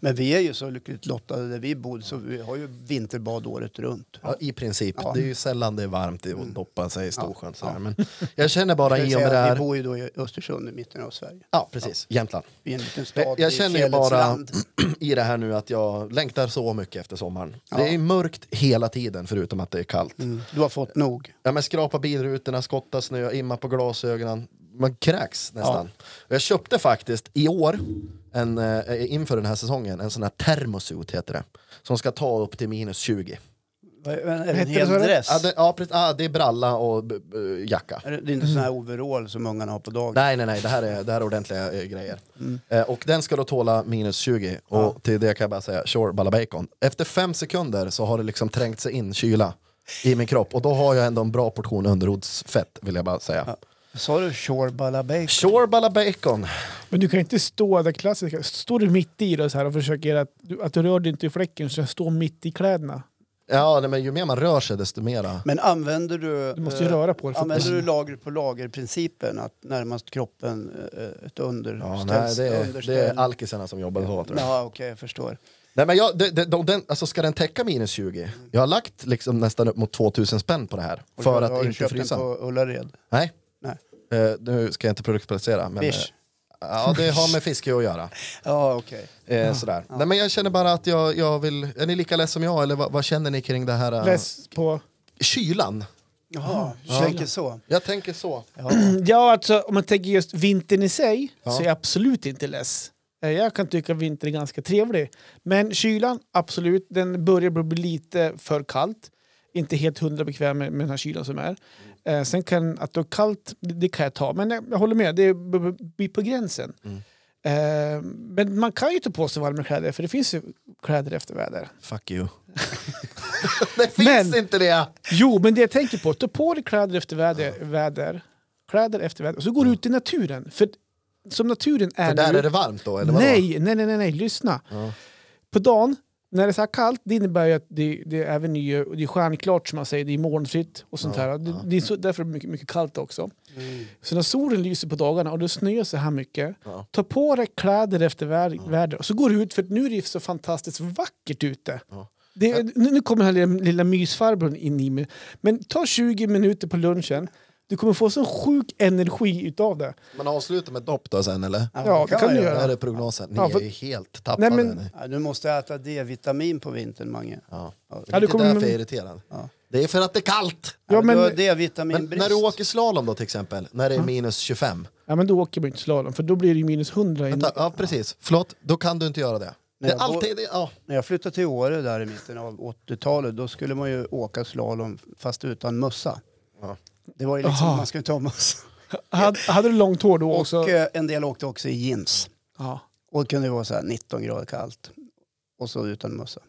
Men vi är ju så lyckligt lottade där vi bor så vi har ju vinterbad året runt. Ja, I princip. Ja. Det är ju sällan det är varmt att doppa sig i Storsjön. Ja. Men jag känner bara Ska i jag och med det här... Vi bor ju då i Östersund i mitten av Sverige. Ja, precis. Jämtland. Vi är en liten stad jag i känner ju bara land. [clears throat] i det här nu att jag längtar så mycket efter sommaren. Ja. Det är mörkt hela tiden förutom att det är kallt. Mm. Du har fått nog. Ja, men skrapa bilrutorna, skotta snö, imma på glasögonen. Man kräks nästan. Och jag köpte faktiskt i år, en, eh, inför den här säsongen, en sån här thermosuit heter det. Som ska ta upp till minus 20. Vad- Är det en hel dress? Ja, det, ja, precis, ja, det är bralla och b- b- jacka. Är det det är inte sån här overall som ungarna har på dagen? Nej, nej, nej, det här är, det här är ordentliga eh, grejer. Mm. Eh, och den ska då tåla minus 20. Och Ja. till det kan jag bara säga, sure, balla bacon. Efter fem sekunder så har det liksom trängt sig in kyla i min kropp. Och då har jag ändå en bra portion underrodsfett, vill jag bara säga. Ja. Sa du shore bacon? Sure, balla bacon. Men du kan inte stå där klassiska. Står du mitt i det så här och försöker att du, att du rör dig inte i fläcken så jag står mitt i kläderna. Ja, nej, men ju mer man rör sig desto mera. Men använder du... Du måste ju eh, röra på för att- Använder du lager på lager-principen? Att närmast kroppen eh, ett under... Ja, nej, det, är, det underställ? är alkisarna som jobbar så tror jag. Ja, okej, jag förstår. Nej, men jag, det, det, de, den, alltså, ska den täcka minus 20? Jag har lagt liksom nästan upp mot 2000 spänn på det här. Och för att har du inte köpt frysa. den på Ullared? Nej. Eh, nu ska jag inte produktplacera. Men, eh, ja, det har med fiske att göra. [laughs] Ja, okej. Eh, sådär. Nej, men jag känner bara att jag, jag vill... Är ni lika less som jag eller vad, vad känner ni kring det här? eh, Läs på... Kylan. Jaha, du Ja. tänker så. Jag tänker så. Ja. [clears throat] Ja, alltså om man tänker just vintern i sig Ja. så är jag absolut inte less. Eh, Jag kan tycka att vintern är ganska trevlig. Men kylan, absolut, den börjar bli lite för kallt. Inte helt hundra bekväm med, med den här kylan som är. Eh, sen kan att det är kallt, det, det kan jag ta. Men jag, jag håller med, det blir på gränsen. Mm. Eh, men man kan ju ta på sig varma kläder, för det finns ju kläder efter väder. Fuck you. [laughs] det finns Men- inte det! Jo, men det jag tänker på, ta på dig kläder efter väder, väder, kläder efter väder och så går du ut i naturen. För som naturen är För där nu, är det varmt då? Eller vadå? nej, nej, nej, nej, nej, lyssna. Ja. På dagen när det är så här kallt, det innebär ju att det, det är även ny, det är stjärnklart som man säger, det är molnfritt och sånt här. Det, det är så, därför är det mycket, mycket kallt också. Så när solen lyser på dagarna och det snöar så här mycket, Ja. ta på dig kläder efter väder och så går du ut för att nu är det så fantastiskt vackert ute. Ja. Det, nu nu kommer den här lilla, lilla mysfarbrorn in i mig. Men ta 20 minuter på lunchen, du kommer få så sjuk energi utav det. Man avslutar med dopp då sen eller? Ja, det kan du Det göra. här är prognosen. Ni Ja, för- är ju helt tappade. Nej, men-. Ja, du måste äta D-vitamin på vintern, Mange. Ja. Ja. Det är du inte kommer- därför jag är irriterad. Ja. Det är för att det är kallt. Ja, men- men, du har Men D-vitaminbrist. när du åker slalom då till exempel, när det är minus 25. Ja, men då åker man inte slalom, för då blir det ju minus 100. i- Vänta, ja precis, förlåt, då kan du inte göra det. Det Nej, är då- alltid det, ja. När jag flyttade till Åre där i mitten av 80-talet, då skulle man ju åka slalom fast utan mössa. Ja. Det var ju liksom, Aha. man skulle ta mössa. Hade, hade du långt hår då också? Och eh, en del åkte också i jeans. Ja. Och det kunde vara så här 19 grader kallt. Och så utan mössa.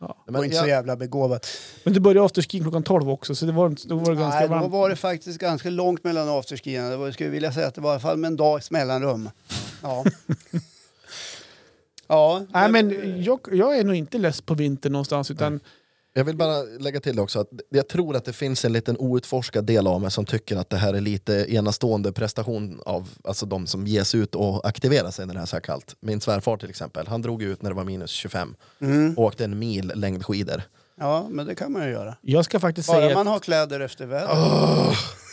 Ja. Det var Men inte så jävla begåvat. Men du började afterski klockan 12 också, så det var, då var det ganska Nej, då varmt. var det faktiskt ganska långt mellan afterskierna. Det var, jag skulle vilja säga att det var i alla fall med en dags mellanrum. Ja. [laughs] ja, Nej, men jag, jag är nog inte less på vintern någonstans, utan jag vill bara lägga till också att jag tror att det finns en liten outforskad del av mig som tycker att det här är lite enastående prestation av alltså de som ges ut och aktiverar sig när det är så här kallt. Min svärfar till exempel, han drog ut när det var minus 25 mm. och åkte en mil längdskidor. ja, men det kan man ju göra. jag ska faktiskt Bara säga man att har kläder efter väder.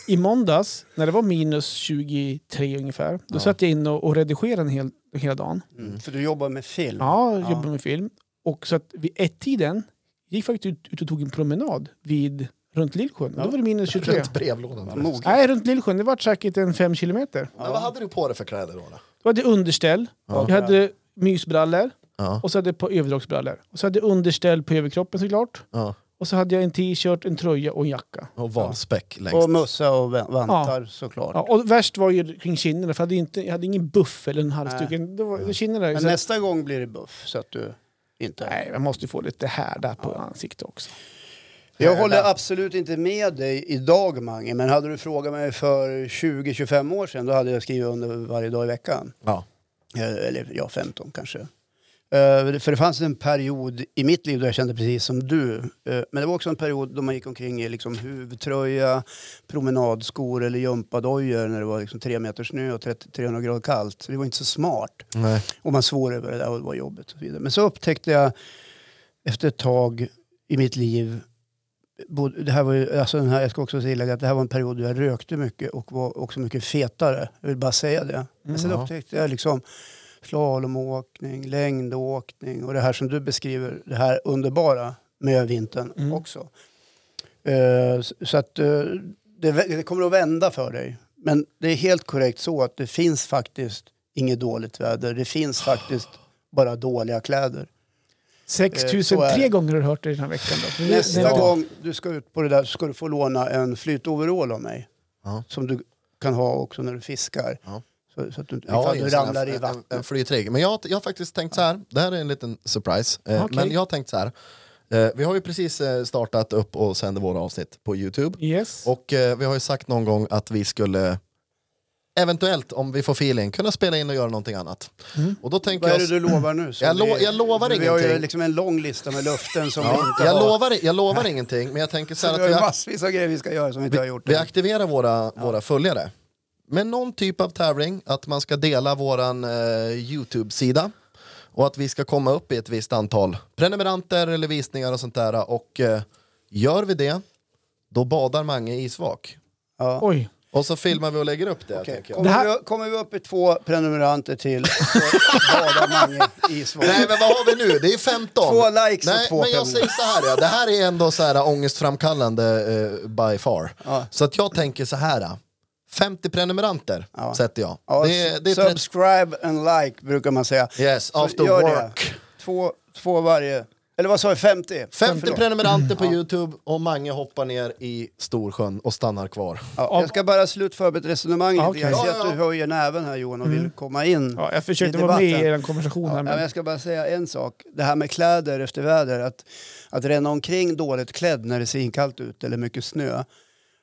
i måndags, när det var minus 23 ungefär, då satt jag in och, redigerade en hel, hela dagen. Mm. För du jobbar med film. Ja, jag jobbade med film. Och så att vid ett-tiden gick faktiskt ut, ut och tog en promenad vid, runt Lillsjön. Och Då var det minus 23. Runt brevlådan. Nej, runt Lillsjön. Det var säkert en fem kilometer. Men vad hade du på dig för kläder då? då? Jag hade underställ, jag hade mysbrallor Ja. och så hade jag på överdragsbrallor. Och så hade jag underställ på överkroppen såklart. Ja. Och så hade jag en t-shirt, en tröja och en jacka. Och valspäck längst. Och mössa och vantar såklart. Ja, och värst var ju kring kinderna, för jag hade, inte, jag hade ingen buff eller en halsduk. Det var det kinderna. Men Så, nästa gång blir det buff så att du inte... nej, jag måste få lite här där på ansiktet också. Jag håller absolut inte med dig idag Mange, men hade du frågat mig för 20-25 år sedan då hade jag skrivit under varje dag i veckan. Ja. Eh, Eller ja, 15 kanske. Eh, För det fanns en period i mitt liv då jag kände precis som du. Eh, Men det var också en period då man gick omkring i liksom huvudtröja, promenadskor eller gympadojor när det var liksom tre meter snö och 30, 300 grader kallt. Det var inte så smart. Nej. Och man svor över det där och det var jobbigt och så vidare. Men så upptäckte jag efter ett tag i mitt liv det här var ju, alltså den här, jag ska också tillägga att det här var en period då jag rökte mycket och var också mycket fetare. Jag vill bara säga det. Men sen Ja. upptäckte jag liksom slalomåkning, längdåkning och det här som du beskriver, det här underbara med vintern Mm. också. Eh, så- att eh, det, kommer att vända för dig. Men det är helt korrekt så att det finns faktiskt inget dåligt väder. Det finns faktiskt bara dåliga kläder. 6000, så är det. tre gånger har du hört det den här veckan. Då. Nästa det- gång du ska ut på det där så ska du få låna en flytoverall av mig. Ja. Som du kan ha också när du fiskar. Ja. Så, så att du Ja, du ramlar i en- vattnet. En, en flytrigg. Men jag, har- jag har faktiskt tänkt så här, det här är en liten surprise. Eh, Okej. Men jag har tänkt så här, eh, vi har ju precis eh, startat upp och sänder våra avsnitt på Youtube. Yes. Och eh, vi har ju sagt någon gång att vi skulle eventuellt, om vi får feeling, kunna spela in och göra någonting annat. Och då tänker Vad är jag... det du lovar nu? [clears throat] Jag lo- det- jag lovar Vi har ju ingenting. liksom en lång lista med löften som vi Ja, inte jag, har. lovar, jag lovar ingenting, men jag tänker så här [laughs] vi att har vi, ju massvis av grejer vi ska göra som vi inte har gjort. vi än. aktiverar våra, våra följare med någon typ av tävling, att man ska dela våran eh, Youtube-sida och att vi ska komma upp i ett visst antal prenumeranter eller visningar och sånt där. Och eh, gör vi det, då badar Mange i isvak. Ja. Oj. Och så filmar vi och lägger upp det. Jag. Kommer, Det här- vi, kommer vi upp i två prenumeranter till så badar Mange i svart. Nej men vad har vi nu? Det är 15. Två likes och Nej, två men jag säger så här, ja. det här är ändå så här ångestframkallande eh, by far. Ja. Så att jag tänker så här. 50 prenumeranter Ja. sätter jag. Ja, det, det är 30 subscribe and like brukar man säga. Yes, Så after gör work. Det. Två, två varje. Eller vad sa vi? 50? 50 Förlåt. prenumeranter på Youtube och Mange hoppar ner i Storsjön och stannar kvar. Ja, jag ska bara slutföra ett resonemang. Ja, okej. Jag ser att du höjer näven här Johan och vill komma in. Ja, jag försökte vara med i debatten. er konversation Ja, här. men jag ska bara säga en sak. Det här med kläder efter väder. Att, att ränna omkring dåligt klädd när det är svinkallt ute eller mycket snö.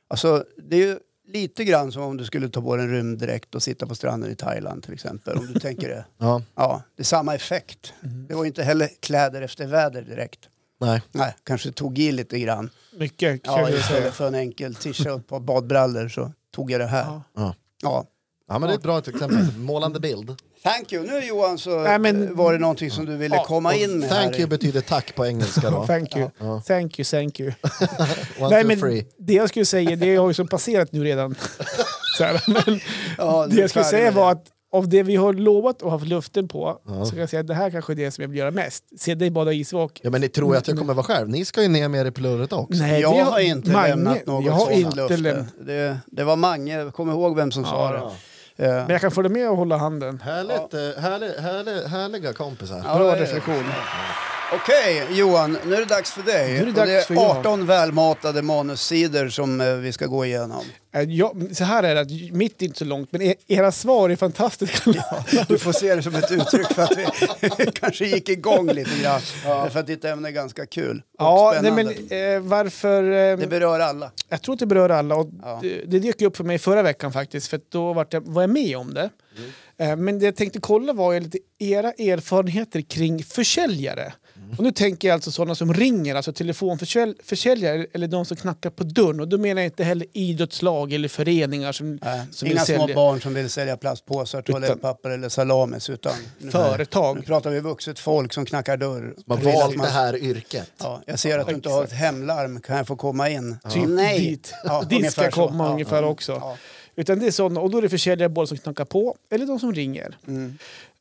Alltså, det är ju lite grann som om du skulle ta på dig en rymddräkt och sitta på stranden i Thailand till exempel. Om du tänker det. Ja, Ja, det är samma effekt. Det var inte heller kläder efter väder direkt. nej. Nej, kanske tog i lite grann. Mycket kan Ja, jag säga. istället för en enkel t-shirt par badbrallor så tog jag det här. Ja. Ja. Ja. ja, men det är ett bra exempel. Målande bild. Thank you. Nu Johan så Nej, men- var det någonting som du ville Ja, komma in med Thank här. you betyder tack på engelska då. [laughs] Thank you. Ja. Thank you, thank you. [laughs] One, Nej, two, men det jag skulle säga, det har ju som passerat nu redan. [laughs] Så här, men Ja, det är jag skulle säga var det. att av det vi har lovat och haft luften på så kan jag säga att det här kanske är det som jag vill göra mest. Se dig bada isvak. Ja, men ni tror att jag kommer vara själv? Ni ska ju ner med er i plurret också. Nej, Jag det har inte Mange- lämnat något Jag har sånt inte löfte. Det, det var Mange, kommer ihåg vem som sa det. Eh, Men jag kan följa med och hålla handen. Härligt, eh, härlig, härlig, härliga kompisar. Ja, Bra ja, ja. reflektion. Okej, Johan, nu är det dags för dig. Nu är det Och dags det för är. 18 välmatade manussidor som eh, vi ska gå igenom. Eh, Jag, så här är det, att mitt är inte så långt, men e- era svar är fantastiska. Du får se det som ett uttryck för att vi [laughs] kanske gick igång lite grann. För att ditt ämne är ganska kul och Ja, nej, spännande. men eh, varför... Eh, Det berör alla. Jag tror att det berör alla. Och Ja. det, det dök ju upp för mig förra veckan faktiskt, för att då var jag, var jag med om det. Mm. Eh, Men det jag tänkte kolla var ju lite era erfarenheter kring försäljare. Och nu tänker jag alltså sådana som ringer, alltså telefonförsäljare eller de som knackar på dörren. Och då menar jag inte heller idrottslag eller föreningar som, Nej, som Inga små barn som vill sälja plastpåsar, toalettpapper eller salamis. Utan Företag. nu pratar vi vuxet folk som knackar dörr. Man har valt man- det här yrket. Ja, jag ser att du inte har ett hemlarm, kan jag få komma in? Typ Nej! dit. Ja, dit ungefär ska så. komma Ja. ungefär också. Ja. Utan det är sådana, och då är det försäljare både som knackar på eller de som ringer. Mm.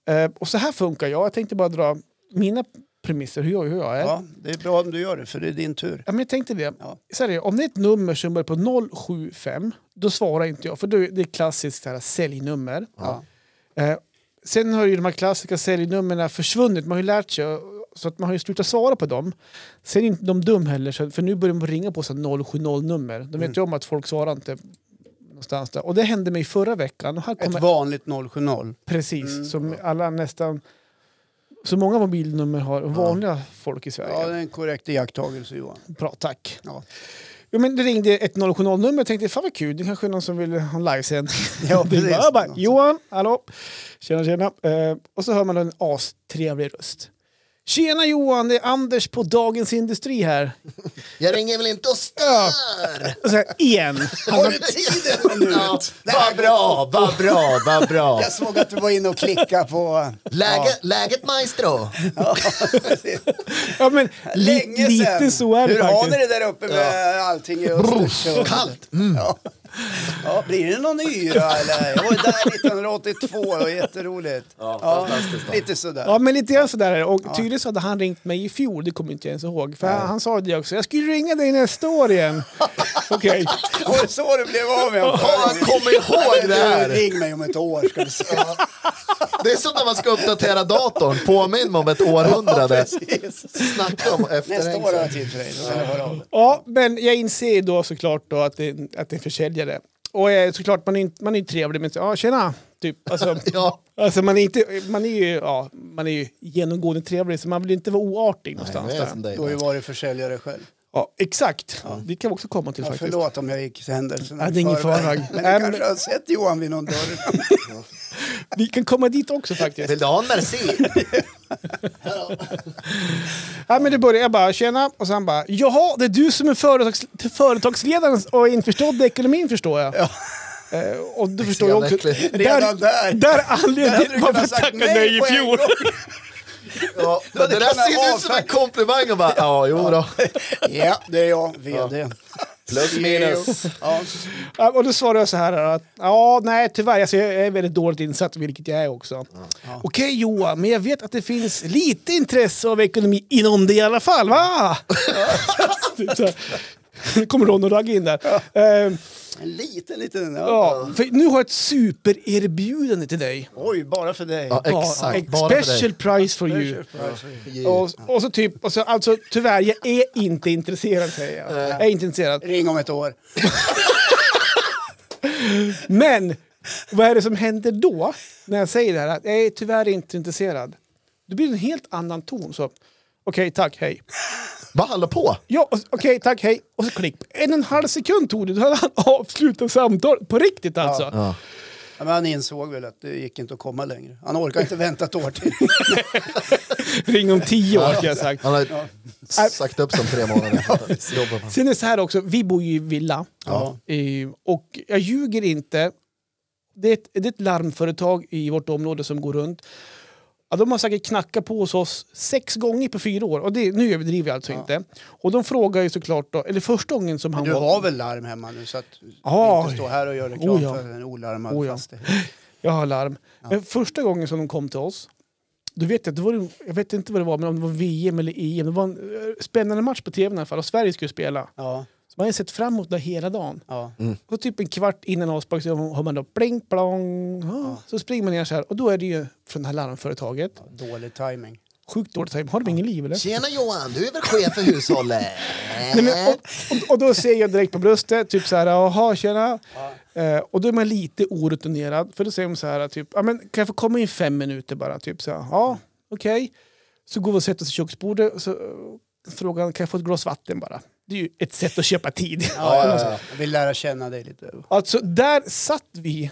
Eh, och så här funkar jag. Jag tänkte bara dra mina premisser, hur jag, hur jag är. Ja, det är bra om du gör det, för det är din tur. Ja, men jag tänkte det. Ja. Så här är om det är ett nummer som börjar på 075, då svarar inte jag. För då det är klassiskt här, säljnummer. Ja. Eh, sen har ju de här klassiska säljnumren försvunnit. Man har ju lärt sig, så att man har ju slutat svara på dem. Sen är inte de dum heller, för nu börjar de ringa på så här 070-nummer. De vet ju om att folk svarar inte någonstans där. Och det hände mig förra veckan. Och här Ett kommer, vanligt 070. precis, som alla nästan... Så många mobilnummer har vanliga folk i Sverige. Ja, det är en korrekt iakttagelse Johan. Bra, tack. Ja. Jo, men det ringde ett 070-nummer jag tänkte fan vad kul, det kanske är någon som vill ha en livesändning. Ja, [laughs] bara, Johan, hallå, tjena tjena. Eh, och så hör man en astrevlig röst. Tjena Johan, det är Anders på Dagens Industri här. Jag ringer väl inte och Ja. stör? Och så här, igen. Han Har du tiden? Ja, vad bra, vad bra, vad bra. Jag såg att du var inne och klickade på... Läge, Läget maestro? ja, men, li, Länge lite sedan. så är det Hur har faktiskt. ni det där uppe med allting i Östersjön? Kallt. Ja. Ja, blir det någon yra eller? Jag var ju där 1982 och det var jätteroligt. Ja, fantastiskt. Lite sådär. Ja, men lite grann sådär. Och tydligen så hade han ringt mig i fjol, det kommer inte jag ens ihåg. För han, han sa det också, jag skulle ringa dig nästa år igen. [laughs] Okej. Var det så du blev av med honom? Ja, han kommer ihåg det här. Ring mig om ett år ska du se. Det är som när man ska uppdatera datorn. Påminn om ett århundrade. Precis. Snacka om Nästa år har jag tid för dig. Ja, men jag inser då såklart då att det, att det är en försäljare. Och eh, såklart, man är, inte- man är ju trevlig, men så, ja tjena, typ. Alltså, [laughs] Ja. alltså man, är inte, man, är ju, ja, man är ju genomgående trevlig, så man vill inte vara oartig Nej, någonstans. jag är där. Du har ju varit försäljare själv. Ja, exakt. Det kan vi också komma till Ja, faktiskt. förlåt om jag gick händelserna Ja, det är ingen i förväg. fara. Men Nej, du men- kanske har sett Johan vid någon dörr. [laughs] Vi kan komma dit också faktiskt. Vill du ha en Merci? Ja, men det börjar jag bara, tjena, och sen bara, jaha, det är du som är företags, företagsledaren och införstådd i ekonomin förstår jag. Ja. Eh, och du förstår jag också. Redan där. Där Där anledningen varför jag tackade nej i fjol. Ja, hade det där ser ut som en komplimang och bara, ja, jo då. Ja, det är jag, vd. Plus minus. Ja. Ja, och då svarade jag så här att ja, nej tyvärr, alltså, jag är väldigt dåligt insatt, vilket jag är också. Okej Johan, men jag vet att det finns lite intresse av ekonomi inom det i alla fall, va? [laughs] [laughs] Nu [laughs] kommer Ron och Ragge in där. Eh, En liten, liten... Ja. ja, för nu har jag ett supererbjudande till dig. Oj, bara för dig. Ja, Ja, exakt. Bara för special dig. price for you. Och, och så typ, och så, alltså tyvärr, jag är inte intresserad säger jag. Jag är inte intresserad. Ring om ett år. [laughs] Men vad är det som händer då när jag säger det här? Att jag är tyvärr inte intresserad. Det blir en helt annan ton. Så, Okej, tack, hej. Vad håller på? Ja, okej, tack, hej. Och så klick. En och en halv sekund tog det, då hade han avslutat samtalet. På riktigt alltså. Ja. Ja, men han insåg väl att det gick inte att komma längre. Han orkar inte vänta ett år till. [laughs] Ring om tio år kan jag sagt. Han har sagt upp som tre månader. [laughs] Sen är det så här också, vi bor ju i villa. Ja. Eh, och jag ljuger inte. Det är, ett, det är ett larmföretag i vårt område som går runt. Ja, de har säkert knackat på hos oss sex gånger på fyra år. Och det, nu överdriver jag alltså inte. Och de frågar ju såklart då, eller första gången som han Du var... har väl larm hemma nu så att du Ja. inte står här och gör reklam Oh, ja. för en olarmad Oh, ja. fastighet. [laughs] Jag har larm. Men första gången som de kom till oss, då vet jag, det var, det- jag vet inte vad det var, men om det var VM eller EM. Det var en eh, spännande match på tv i alla fall och Sverige skulle spela. Ja, man har sett fram emot det hela dagen. ja. Och typ en kvart innan avspark så har man då pling plong. Ja, Så springer man ner så här och då är det ju från det här larmföretaget. Dålig timing. Sjukt dåligt time. Har de ingen liv eller? Tjena Johan, du är väl chef för hushållet? [laughs] Nej, men, och, och, och då ser jag direkt på bröstet, typ så här, jaha tjena. Eh, och då är man lite orutinerad, för då säger de så här, typ, ja, men, kan jag få komma in fem minuter bara? Typ så här, ja, okej. Så går vi och sätter oss vid köksbordet och så uh, frågar han, kan jag få ett glas vatten bara? Det är ju ett sätt att köpa tid. Ja, ja, ja. [laughs] Jag vill lära känna dig lite. Alltså, där satt vi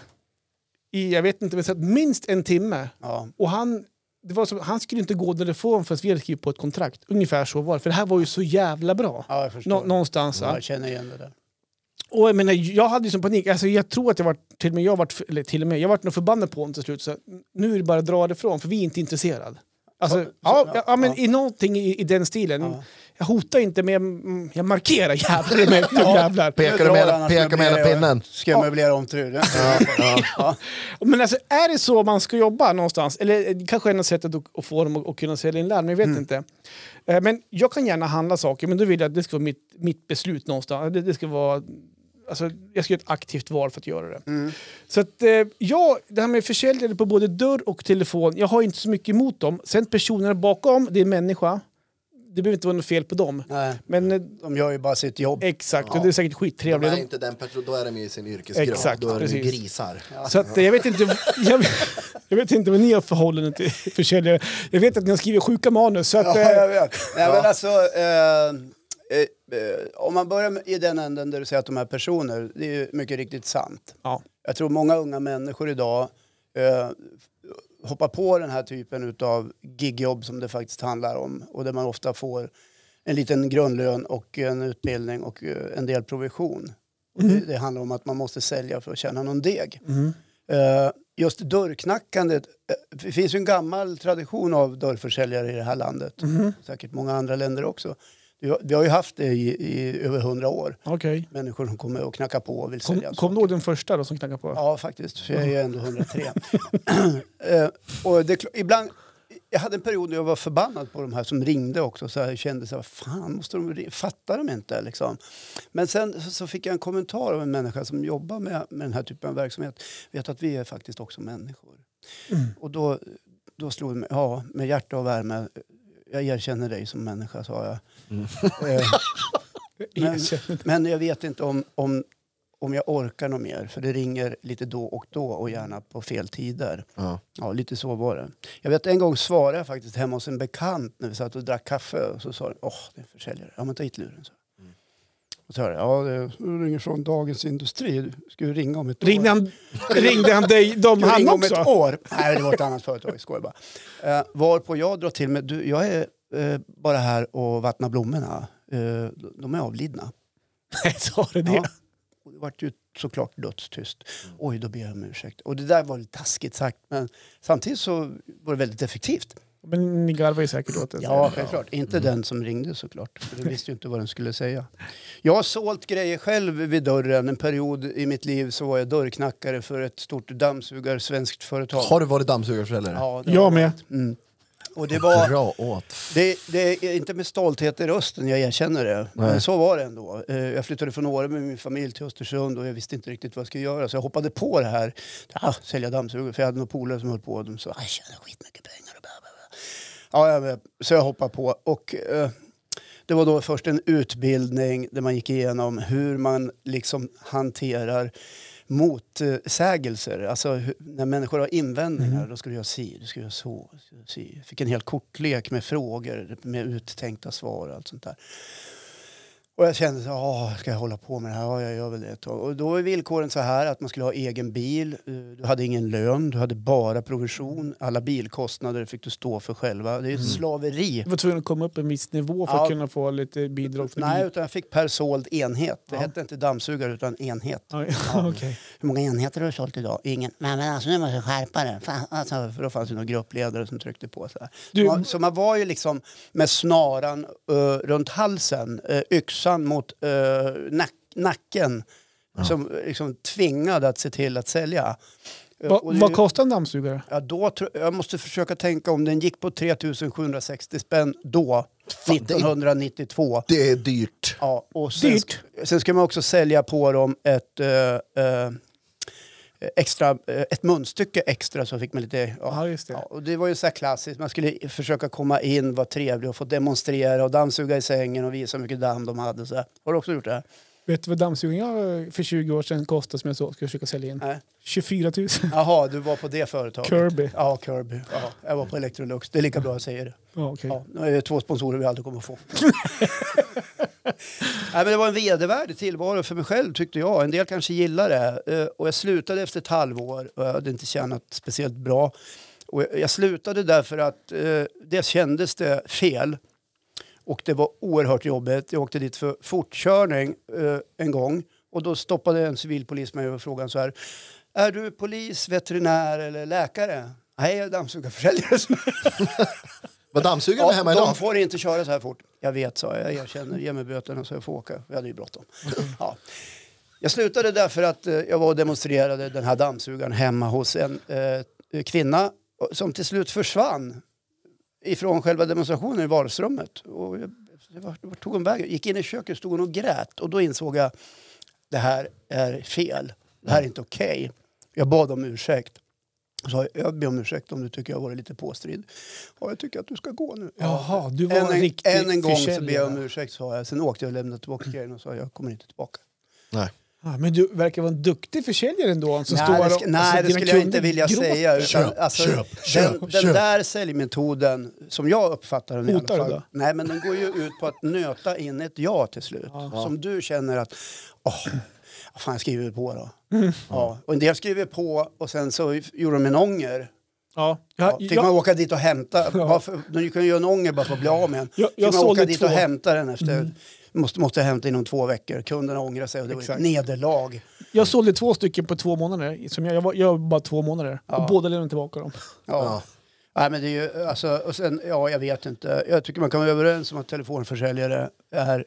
i, jag vet inte, vi satt minst en timme. Ja. Och han, det var som, han skulle inte gå därifrån förrän vi hade skrivit på ett kontrakt. Ungefär så var det. För det här var ju så jävla bra. Ja, jag förstår. Nå, någonstans. Ja, jag känner igen det där. Och jag, menar, jag hade ju som panik. Alltså, jag tror att jag var till och med, jag var, eller till och med, jag var nog förbannad på honom till slut. Så nu är det bara att dra ifrån för vi är inte intresserade. Alltså, Så- ja, så- ja, ja, men ja. i någonting i, i den stilen. Ja. Jag hotar inte men jag, mm, jag markerar jävlar med [laughs] ja. jävlar. Pekar du med, pekar med hela pinnen? Ska jag möblera om? [laughs] Ja. Men alltså, är det så man ska jobba någonstans? Eller eh, kanske enda sättet att, att få dem att, att kunna sälja in larm, jag vet Mm. inte. Eh, Men jag kan gärna handla saker, men då vill jag att det ska vara mitt, mitt beslut någonstans. Det, det ska vara, alltså, jag ska göra ett aktivt val för att göra det. Mm. Så att, eh, ja, det här med försäljare på både dörr och telefon, jag har inte så mycket emot dem. Sen personerna bakom, det är en människa. Det behöver inte vara något fel på dem. Nej, Men eh, de gör ju bara sitt jobb. exakt, och Ja. det är säkert De skittrevligt. är De- inte den person, då är de i sin yrkesgrad. Exakt, då är de precis. grisar. Så att, eh, jag, vet inte, jag, jag vet inte vad ni har förhållande till försäljare. Jag vet att ni har skrivit sjuka manus. Så att, Ja, eh, jag vet. Nej, men alltså, eh, eh, om man börjar med, i den änden där du säger att de är personer, det är ju mycket riktigt sant. ja. Jag tror många unga människor idag eh, hoppar på den här typen av gigjobb som det faktiskt handlar om och där man ofta får en liten grundlön och en utbildning och eh, en del provision. Och det, det handlar om att man måste sälja för att tjäna någon deg. Eh, just dörrknackandet, det finns ju en gammal tradition av dörrförsäljare i det här landet. Säkert många andra länder också. Vi har, ju haft det i, i över hundra år. Okej. Människor som kommer och knackar på och vill Kom, sälja. kom du ihåg den första då som knackade på? Ja, faktiskt. För jag är ju ändå 103. [laughs] [clears throat] Eh, och det, ibland, jag hade en period när jag var förbannad på de här som ringde också. Så jag kände så här, fan, måste de fattar de inte? Liksom. Men sen så, fick jag en kommentar av en människa som jobbar med, med den här typen av verksamhet. Vet att vi är faktiskt också människor. Och då, då slog det mig, ja, med hjärta och värme. Jag erkänner dig som människa, sa jag. Eh, men, [laughs] men jag vet inte om, om, om jag orkar något mer. För det ringer lite då och då och gärna på fel tider. Ja. Ja, lite så var det. Jag vet en gång svarade jag faktiskt hemma hos en bekant när vi satt och drack kaffe. Och så sa de, åh, det är en försäljare. Ja, men ta hit luren. Så. Och så jag, ja, det ringer från Dagens Industri. Du ska ju ringa om ett år. Ringde han, ringde han dig, [laughs] Ska han ringa om också? ett år. Nej, det var ett annat företag. Jag skojar bara. Eh, varpå jag drar till med, du, jag är eh, bara här och vattnar blommorna. Eh, de är avlidna. Nej, [laughs] sa du det? Ja. Och det vart ju såklart dödstyst. Oj, då ber jag om ursäkt. Och det där var lite taskigt sagt, men samtidigt så var det väldigt effektivt. Men ni garvar ju säkert åt det. Ja, självklart. Inte den som ringde såklart. För den visste ju inte vad den skulle säga. Jag har sålt grejer själv vid dörren. En period i mitt liv så var jag dörrknackare för ett stort dammsugar svenskt företag. Har du varit dammsugarförsäljare? Ja, det Jag med. Mm. Och det var... Bra åt. Det, det är inte med stolthet i rösten, jag erkänner det. Men Nej. så var det ändå. Eh, Jag flyttade från Åre med min familj till Östersund och jag visste inte riktigt vad jag skulle göra. Så jag hoppade på det här. Ah, sälja dammsugare, för jag hade några polare som höll på. Och de sa, jag tjänar skitmycket pengar. Och bla, bla, bla. Ja, så jag hoppade på. Och, eh, det var då först en utbildning där man gick igenom hur man liksom hanterar motsägelser. Alltså när människor har invändningar, då ska du göra si, du ska göra så. du ska göra si. Jag fick en hel kortlek med frågor med uttänkta svar och allt sånt där. Och jag kände så ja, ska jag hålla på med det här? Ja, jag gör väl det. Och då var villkoren så här att man skulle ha egen bil, eh, du hade ingen lön, du hade bara provision, alla bilkostnader fick du stå för själva. Det är ju slaveri. Du var tvungen att komma upp en viss nivå för Ja. att kunna få lite bidrag för Nej, bil. utan jag fick per såld enhet. Det Ja. hette inte dammsugare utan enhet. Ja, [laughs] okej. Hur många enheter har du sålt idag? Ingen. Men, men alltså nu måste jag skärpa det. Fan, alltså, för då fanns det några gruppledare som tryckte på. Så, här. Du- Man, så man var ju liksom med snaran eh, runt halsen, uh, yxan mot eh, nack, nacken, som liksom tvingad att se till att sälja. Eh, Va, det- vad kostar en dammsugare? Ja, då, jag måste försöka tänka om den gick på 3760 spänn då, Fan, det är- 1992. Det är dyrt. Ja, och sen, Dyrt. sen ska man också sälja på dem ett, eh, eh, extra, eh, ett munstycke extra så fick man lite... Ja, Ja, det. Ja, och det var ju så här klassiskt, man skulle försöka komma in, vara trevlig och få demonstrera och dammsuga i sängen och visa hur mycket damm de hade. Så här. Har du också gjort det? här? Vet du vad dammsugaren för 20 år sedan kostade som jag så, ska försöka sälja in? Nej. 24 000. Jaha, du var på det företaget? Kirby. Ja, Kirby. Ja, jag var på Electrolux. Det är lika bra jag säger det. Ja, okej. Ja, nu är det två sponsorer vi aldrig kommer att få. [laughs] Nej, men det var en vedervärdig tillvaro för mig själv tyckte jag. En del kanske gillar det. Eh, Och jag slutade efter ett halvår och jag hade inte tjänat speciellt bra. Och jag- jag slutade därför att eh, det kändes det fel. Och det var oerhört jobbigt. Jag åkte dit för fortkörning eh, en gång. Och då stoppade en civilpolis mig och frågade så här. Är du polis, veterinär eller läkare? Nej, jag är dammsugarförsäljare. [laughs] Var dammsugaren hemma de idag? får inte köra så här fort. Jag vet, sa jag. Jag erkänner. Ge mig böterna så jag får åka. Vi hade ju bråttom. [laughs] Ja. Jag slutade därför att eh, jag var och demonstrerade den här dammsugaren hemma hos en eh, kvinna som till slut försvann ifrån själva demonstrationen i vardagsrummet. Och jag, var, tog hon vägen? Gick in i köket, stod hon och grät. Och då insåg jag det här är fel. Det här är inte okej. Jag bad om ursäkt. Jag sa, jag ber om ursäkt om du tycker jag har varit lite påstridig. Ja, jag tycker att du ska gå nu. Jaha, du var än, en en, en gång så ber jag om ursäkt sa jag. Sen åkte jag och lämnade tillbaka grejen och sa jag kommer inte tillbaka. Nej. Ja, men du verkar vara en duktig försäljare ändå. Som nej, står det, och- sk- nej, alltså, det skulle jag inte vilja gråter. säga. Utan, Köp, alltså, köp, den, köp, den där säljmetoden, som jag uppfattar den i Hotar alla fall. Nej, men den går ju ut på att nöta in ett ja till slut. Som du känner att, åh, vad fan jag skriver på då. Mm. Ja. Och en del skriver på och sen så gjorde de en ånger. Ja. Ja, Ja, fick jag, man åka dit och hämta, bara för, du kan ju göra en ånger bara för att bli av med en. Jag- Fick jag man åka dit två. och hämta den efter, måste, måste hämta inom två veckor. Kunderna ångrar sig och det var ett nederlag. jag sålde två stycken på två månader. Som jag, jag, var, jag var bara två månader. Ja. Och båda lämnade tillbaka dem. Ja. Ja. Nej, men det är ju, alltså, och sen, ja, jag vet inte. Jag tycker man kan vara överens om att telefonförsäljare är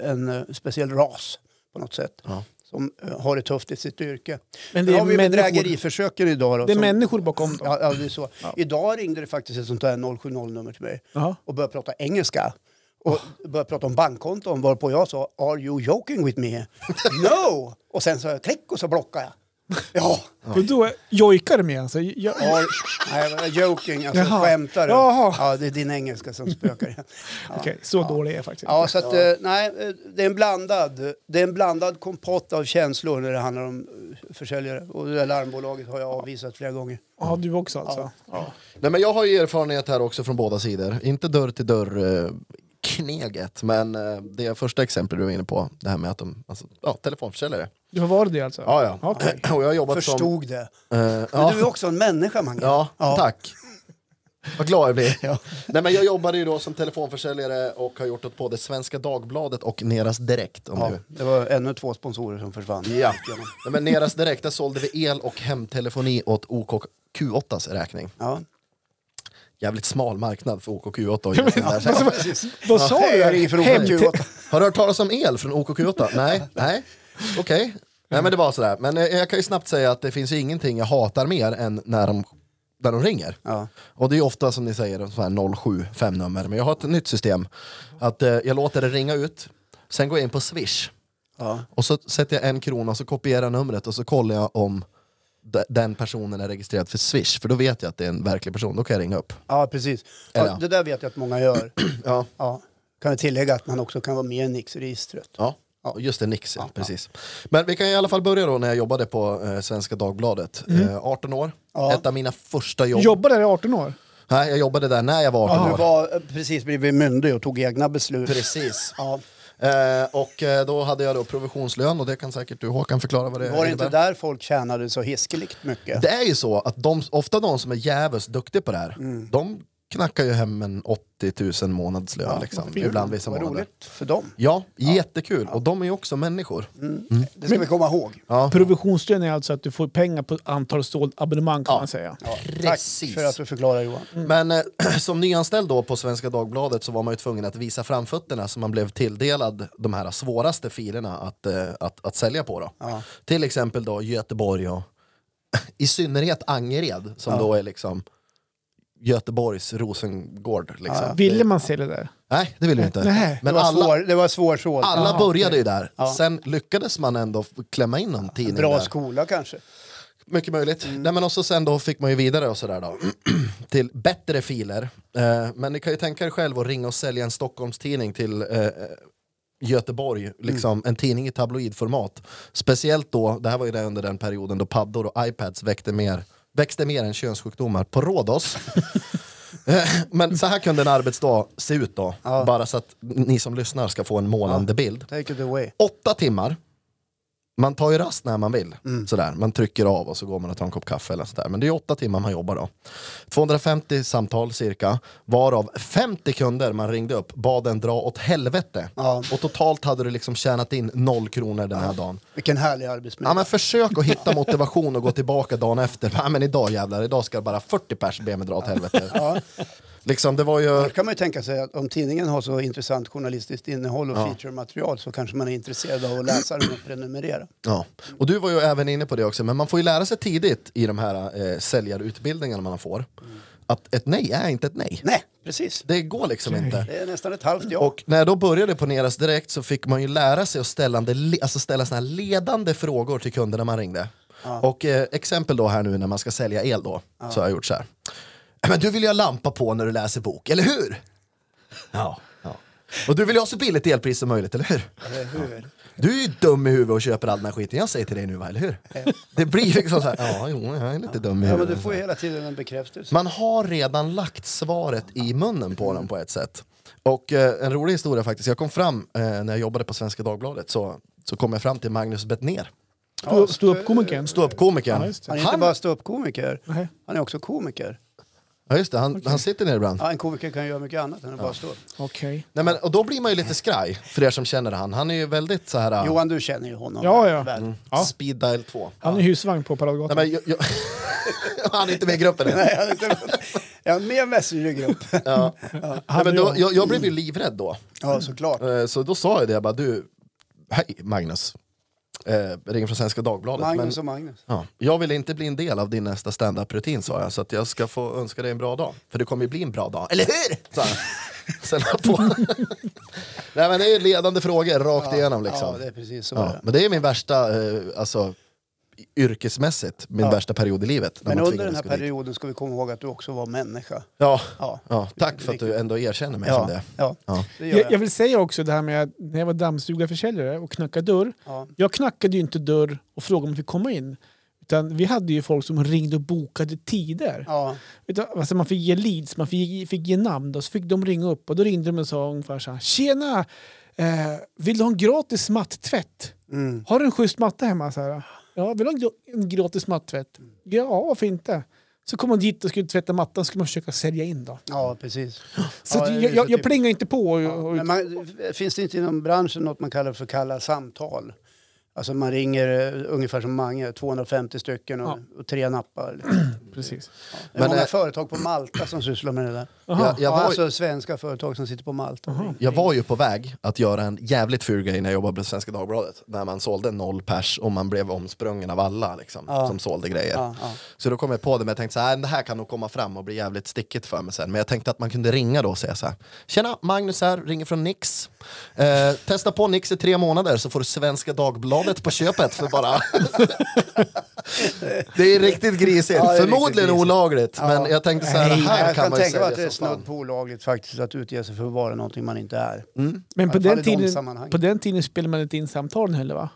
eh, en eh, speciell ras på något sätt. Ja. Som eh, har det tufft i sitt yrke. Men Det det har är, vi människor, bedrägeriförsöken idag. Då, det är som- människor bakom dem. Ja, ja, det är så. Ja. Idag ringde det faktiskt ett sånt där 070-nummer till mig Ja. och började prata engelska. Och började prata om bankkonton varpå jag sa Are you joking with me? [laughs] no! Och sen så klick och så blockade jag. Ja, Och då jojkar med. Alltså, jag, are, nej, jag joking, alltså Jaha. skämtar du? Jaha. Ja, det är din engelska som spökar igen. Ja. [laughs] Okej, så dålig är jag faktiskt Ja, så att, eh, nej, eh, det är en blandad, det är en blandad kompott av känslor när det handlar om eh, försäljare. Och det där larmbolaget har jag avvisat flera gånger. Ja, du också alltså? Ja. Nej, men jag har ju erfarenhet här också från båda sidor. Inte dörr till dörr kneget, men eh, det första exemplet du var inne på, det här med att de, alltså, ja, telefonförsäljare. Du har varit det alltså? Ja, ja. Okej. [clears throat] Och jag har jobbat Förstod det. som... eh, Men ja. du är också en människa, Mange. Ja, Ja. tack. Vad glad jag blir. [laughs] Ja. Nej, men jag jobbade ju då som telefonförsäljare och har gjort åt både Svenska Dagbladet och Neras Direkt. Om Ja, du... det var ännu två sponsorer som försvann. Ja. Nej, men Neras Direkt, där sålde vi el och hemtelefoni åt OKQ8s räkning. Ja. Jävligt smal marknad för OKQ8 och [laughs] där. Vad sa du? Hem- OKQ8. Har du hört talas om el från OKQ8? Nej, nej, okej. Nej men det var sådär. Men eh, jag kan ju snabbt säga att det finns ju ingenting jag hatar mer än när de, när de ringer. Ja. Och det är ofta som ni säger, så här 075 nummer. Men jag har ett nytt system. Att eh, jag låter det ringa ut, sen går jag in på Swish. Ja. Och så sätter jag en krona så kopierar jag numret och så kollar jag om den personen är registrerad för Swish. För då vet jag att det är en verklig person, då kan jag ringa upp. ja, precis. Ja, det där vet jag att många gör. [clears throat] Ja. Ja. Kan jag tillägga att man också kan vara med i Nix-registret. Ja. Ja, just det, Nix, ja, precis. Men vi kan i alla fall börja då när jag jobbade på eh, Svenska Dagbladet. Eh, 18 år, Ja. ett av mina första jobb. Jobbade där i 18 år? Nej, jag jobbade där när jag var 18 Du år. var eh, precis blivit myndig och tog egna beslut. Precis. Ja. Eh, och eh, då hade jag då provisionslön och det kan säkert du Håkan förklara vad det Var det innebär. inte där folk tjänade så hiskeligt mycket? Det är ju så att de, ofta de som är jävligt duktiga på det här, Mm. de knackar ju hem en 80 000 månadslön. liksom, Kul. ibland vissa Vad månader. roligt för dem. Ja, jättekul. Och de är ju också människor. Det ska vi komma ihåg. Ja. Provisionslön är alltså att du får pengar på antal såld abonnemang kan man säga. Ja, Precis. Tack för att du förklarar Johan. Men eh, [clears throat] som nyanställd då på Svenska Dagbladet så var man ju tvungen att visa framfötterna så man blev tilldelad de här svåraste filerna att, eh, att, att sälja på. Då. Ja. Till exempel då Göteborg och [clears throat] i synnerhet Angered som då är liksom Göteborgs Rosengård. Liksom. Ville man sälja där? Nej, det vill vi inte. Nej. Men det, var alla, svår, det var svårsålt. alla Jaha, började ju där. Ja. Sen lyckades man ändå klämma in någon tidning Bra där. skola kanske. Mycket möjligt. Mm. Nej, men också sen då fick man ju vidare och sådär då. [clears throat] till bättre filer. Eh, men ni kan ju tänka er själv att ringa och sälja en Stockholmstidning till eh, Göteborg, Mm. liksom en tidning i tabloidformat. Speciellt då, det här var ju det under den perioden då paddor och iPads väckte mer, växte mer än könssjukdomar på Rhodos. [laughs] Eh, Men så här kunde en arbetsdag se ut då, Ja. bara så att ni som lyssnar ska få en målande bild. Take it away. Åtta timmar. Man tar ju rast när man vill. Mm. Sådär. Man trycker av och så går man och tar en kopp kaffe. Eller sådär. Men det är åtta timmar man jobbar då. 250 samtal cirka, varav 50 kunder man ringde upp bad en dra åt helvete. Ja. Och totalt hade du liksom tjänat in noll kronor den här dagen. Vilken härlig arbetsmiljö. Ja, men försök att hitta motivation och gå tillbaka dagen efter. Ja, men idag jävlar, idag ska bara 40 pers be mig dra åt helvete. Ja. Liksom, det var ju... Då kan man ju tänka sig att om tidningen har så intressant journalistiskt innehåll och featurematerial så kanske man är intresserad av att läsa den och prenumerera. Ja. Och du var ju även inne på det också, men man får ju lära sig tidigt i de här eh, säljarutbildningarna man får att ett nej är inte ett nej. Nej, precis. Det går liksom inte. Det är nästan ett halvt ja. Och när jag då började på Neras Direkt så fick man ju lära sig att ställa, alltså ställa såna här ledande frågor till kunderna man ringde. Och eh, exempel då här nu när man ska sälja el då, så har jag gjort så här. [clears throat] Men du vill ju ha lampa på när du läser bok, eller hur? Ja. ja. Och du vill ju ha så billigt elpris som möjligt, eller hur? Eller hur? Du är ju dum i huvudet och köper all den här skiten jag säger till dig nu va, eller hur? Det blir liksom så här, ja jo, jag är lite dum i Ja, men huvudet. du får ju hela tiden en bekräftelse. Man har redan lagt svaret i munnen på dem på ett sätt. Och eh, en rolig historia faktiskt, jag kom fram eh, när jag jobbade på Svenska Dagbladet så, så kom jag fram till Magnus Bettner, Stå, stå upp komikern. ståuppkomikern. Ja. Han är inte bara ståuppkomiker, han är också komiker. Ja just det, han, han sitter ner ibland. Ja, en komiker kan göra mycket annat än att bara stå upp. Okej. Nej, men, och då blir man ju lite skraj, för er som känner han. Han är ju väldigt så här... Johan, du känner ju honom. Ja, ja. väl. Ja. Speed dial 2. Han är husvagn på Nej, Paradgatan. men, jag, jag, [laughs] han är inte med i gruppen än. Nej, jag är inte... Jag är med Messenger-grupp. [laughs] Ja. Nej, Han men och då, jag. jag, jag blev ju livrädd då. Ja, såklart. Eh, Så då sa jag det, jag bara du, hej Magnus. Eh, ringer från Svenska Dagbladet. Magnus men, och Magnus. ja, jag vill inte bli en del av din nästa stand-up-rutin sa jag, så att jag ska få önska dig en bra dag. För det kommer ju bli en bra dag, eller hur? Sa. [laughs] Sen på. [laughs] Nej men det är ju ledande frågor rakt igenom liksom. Ja, det är precis så. Ja, men det är min värsta, eh, alltså yrkesmässigt, min Ja. värsta period i livet. när Men man under den här gå dit. perioden ska vi komma ihåg att du också var människa. Ja, Ja, ja, tack för att du ändå erkänner mig ja, som det. ja. Ja. det gör Jag, jag. jag vill säga också det här med att när jag var dammsugarförsäljare och knackade dörr. Ja. Jag knackade ju inte dörr och frågade om jag fick komma in. Utan vi hade ju folk som ringde och bokade tider. Ja, Utan, alltså man fick ge leads, man fick, fick ge namn. Då, så fick de ringa upp och då ringde de och sa ungefär så här. Tjena! Eh, vill du ha en gratis mattvätt? mm. Har du en schysst matta hemma? Så här, ja, vill du ha en gra- en gratis mattvätt? Ja, varför inte? Så kom man dit och skulle tvätta mattan skulle man försöka sälja in. Då. ja precis. Så Ja, jag, jag, jag typ- plingar inte på. Och, och, man, finns det inte inom branschen något man kallar för kalla samtal? Alltså man ringer eh, ungefär som Mange, 250 stycken och, och tre nappar. Liksom. [clears throat] precis. Det är Men, många eh, företag på Malta som sysslar med det där. Jag, jag, ja, var, alltså svenska företag som sitter på Malta. jag var ju på väg att göra en jävligt ful grej när jag jobbade på Svenska Dagbladet. När man sålde noll pers och man blev omsprungen av alla liksom, Ja. som sålde grejer. Ja, ja. Så då kom jag på det, men jag tänkte så här, det här kan nog komma fram och bli jävligt stickigt för mig sen. Men jag tänkte att man kunde ringa då och säga så här. Tjena, Magnus här, ringer från Nix. Eh, testa på Nix i tre månader så får du Svenska Dagbladet Aftonbladet på köpet för bara... [laughs] det är riktigt grisigt. Ja, är Förmodligen riktigt grisigt. olagligt, men jag tänkte så här, Nej, här jag kan kan man ju tänka mig att det är snudd på olagligt faktiskt att utge sig för att vara någonting man inte är. Mm. Men på den, de tiden, sammanhangen. på den tiden spelade man inte in samtalen heller va?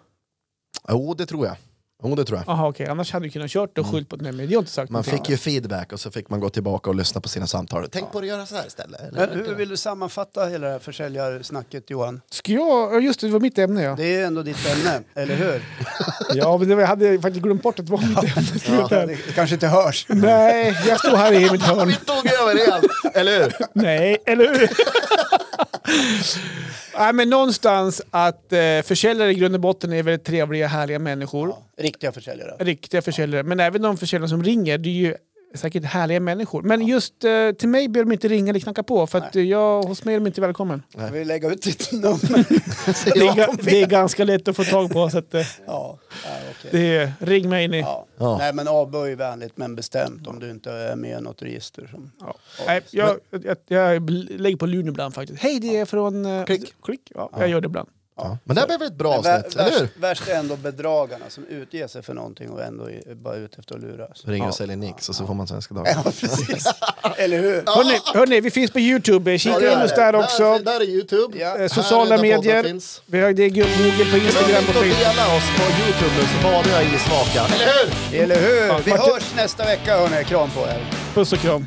Jo, det tror jag. Jo, det tror jag. Jaha okej, annars hade du kunnat kört och skyllt på ett nej men det har inte sagt Man fick ju feedback och så fick man gå tillbaka och lyssna på sina samtal. Tänk på att göra så här istället. eller? Men hur vill du sammanfatta hela det här försäljarsnacket Johan? Ska jag, ja, just det, det var mitt ämne ja. Det är ändå ditt ämne, eller hur? [laughs] Ja men det var, jag hade faktiskt glömt bort att det var mitt ämne. Ja, Ja. det kanske inte hörs. Nej, jag står här i mitt hörn. [laughs] Vi tog över igen, eller hur? Nej, eller hur? [laughs] [laughs] Nej, men någonstans att eh, försäljare i grund och botten är väldigt trevliga, härliga människor. Ja, riktiga försäljare. Riktiga försäljare. Men även de försäljare som ringer, det är ju säkert härliga människor. Men just eh, till mig behöver de inte ringa eller knacka på, för att eh, jag, hos mig är de inte välkommen. Jag vill lägga ut ditt [laughs] nummer. [laughs] Det är, [laughs] det är ganska lätt att få tag på, så att, eh, Ja, ja, okej. det är, ring mig ni. Ja. Ja. Nej men avböj vänligt men bestämt om du inte är med i något register. Som... Ja. Nej, jag, jag, jag lägger på luren ibland faktiskt. Hej, det är från... Eh, Klick. Klick. Ja, Jag gör det ibland. Ja. Men det här blev väl ett bra Men vär, avsnitt, eller hur? värst, värst är ändå bedragarna som utger sig för någonting och ändå är bara ute efter att luras. Så ringer och säljer Nix och så får man Svenska Dagbladet. Ja, precis. [laughs] Eller hur? Hörrni, hörrni, vi finns på Youtube. Kika Ja, in oss där också. Där, där är Youtube. Ja. Eh, Sociala medier. Finns. Vi har det Google på Instagram och Glöm inte Facebook. att dela oss på Youtube nu så badar jag i svaka. Eller hur? Eller hur? Vi hörs nästa vecka hörni. Kram på er. Puss och kram.